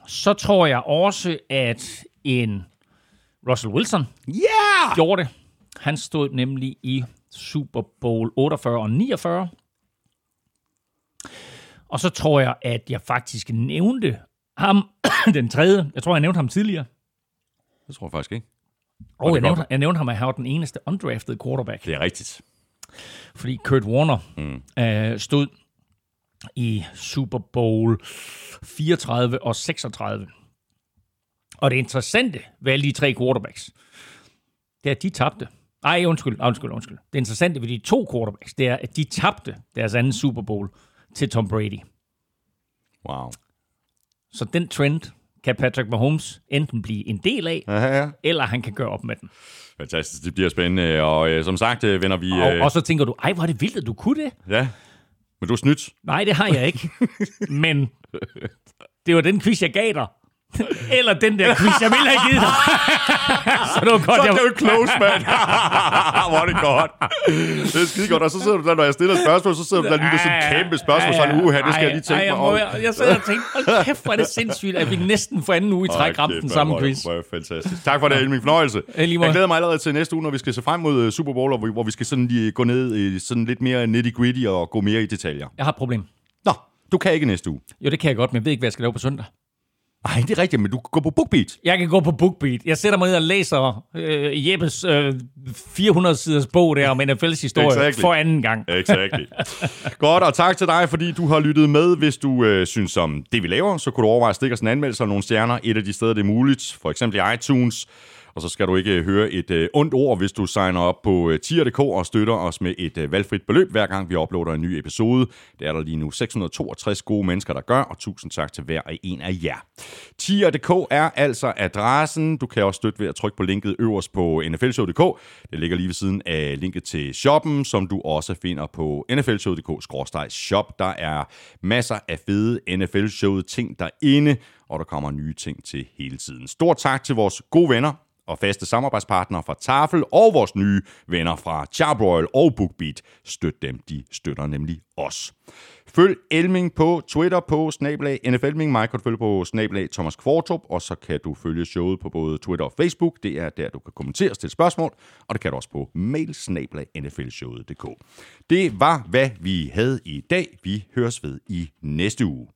Så tror jeg også, at en Russell Wilson Yeah! gjorde det. Han stod nemlig i Super Bowl 48 og 49. Og så tror jeg, at jeg faktisk nævnte ham, den tredje. Jeg tror, jeg nævnte ham tidligere. Det tror jeg faktisk ikke. Og det jeg nævnte, jeg nævnte ham, at han var den eneste undrafted quarterback. Det er rigtigt. Fordi Kurt Warner mm. øh, stod i Super Bowl 34 og 36. Og det interessante ved alle de tre quarterbacks, det er, at de tabte. Ej, undskyld, undskyld, undskyld. Det interessante ved de to quarterbacks, det er, at de tabte deres anden Super Bowl til Tom Brady. Wow. Så den trend kan Patrick Mahomes enten blive en del af, Ja, ja. eller han kan gøre op med den. Fantastisk. Det bliver spændende. Og øh, som sagt, øh, vender vi... Og, Øh, og så tænker du, ej, hvor er det vildt, at du kunne det. ja. Men du er snydt. Nej, det har jeg ikke. Men det var den quiz, jeg gav dig. Eller den der quiz, jeg ville have givet dig. så det var godt, Så jeg... er det jo close, mand. Hvor er det godt. Det er skide godt. Og så sidder du der, når jeg stiller et spørgsmål, så sidder du der lige med sådan et kæmpe spørgsmål. Sådan, uha, det skal jeg lige tænke mig jeg, om. jeg, jeg sad og tænkte, hold kæft, hvor er det sindssygt, at vi næsten for anden uge i træk ramte den samme quiz. Det var fantastisk. Tak for det, Elming. Fornøjelse. Jeg glæder mig allerede til næste uge, når vi skal se frem mod øh, Super Bowl, hvor vi skal sådan lige gå ned i sådan lidt mere nitty-gritty og gå mere i detaljer. Jeg har et problem. Nå, du kan ikke næste uge. Jo, det kan jeg godt, men jeg ved ikke, hvad jeg skal lave på søndag. Nej, det er rigtigt, men du kan gå på BookBeat. Jeg kan gå på BookBeat. Jeg sætter mig ned og læser øh, Jeppes øh, 400-siders bog der om NFL's historie Exactly. for anden gang. Exactly. Godt, og tak til dig, fordi du har lyttet med. Hvis du øh, synes om det, vi laver, så kunne du overveje at stikke os en anmeldelse og nogle stjerner et af de steder, det er muligt. For eksempel i iTunes. Og så skal du ikke øh, høre et øh, ondt ord, hvis du signer op på øh, tier.dk og støtter os med et øh, valgfrit beløb, hver gang vi uploader en ny episode. Det er der lige nu 662 gode mennesker, der gør, og tusind tak til hver og en af jer. Tier.dk er altså adressen. Du kan også støtte ved at trykke på linket øverst på nflshow.dk. Det ligger lige ved siden af linket til shoppen, som du også finder på nflshow.dk-shop. Der er masser af fede NFL-showet ting derinde, og der kommer nye ting til hele tiden. Stort tak til vores gode venner og faste samarbejdspartnere fra Tafel og vores nye venner fra Charbroil og BookBeat. Støt dem, de støtter nemlig os. Følg Elming på Twitter på snablag NFLming. Mig kan følge på snablag Thomas Kvartrup, og så kan du følge showet på både Twitter og Facebook. Det er der, du kan kommentere og stille spørgsmål, og det kan du også på mail snablag nflshowet.dk. Det var, hvad vi havde i dag. Vi høres ved i næste uge.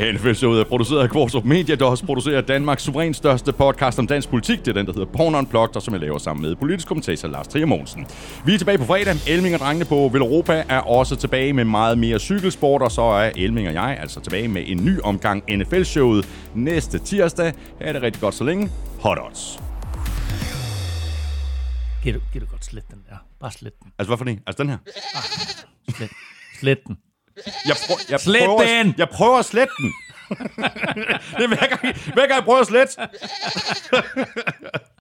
NFL-showet er produceret af Kvartrup Media, der også producerer Danmarks suverænt største podcast om dansk politik. Det er den, der hedder Porn Unplugged, og som jeg laver sammen med politisk kommentator Lars Trier Mogensen. Vi er tilbage på fredag. Elming og drengene på Villeuropa er også tilbage med meget mere cykelsport, og så er Elming og jeg altså tilbage med en ny omgang NFL-showet næste tirsdag. Ha' det rigtig godt så længe. Hot odds. Giv du, giv du godt slet den der. Bare slet den. Altså, hvad for en? Altså den her? Slet, slet den. Jeg, prøver, jeg, Slet prøver, den! jeg prøver at slette den. det er hver gang, hver gang jeg prøver at slette.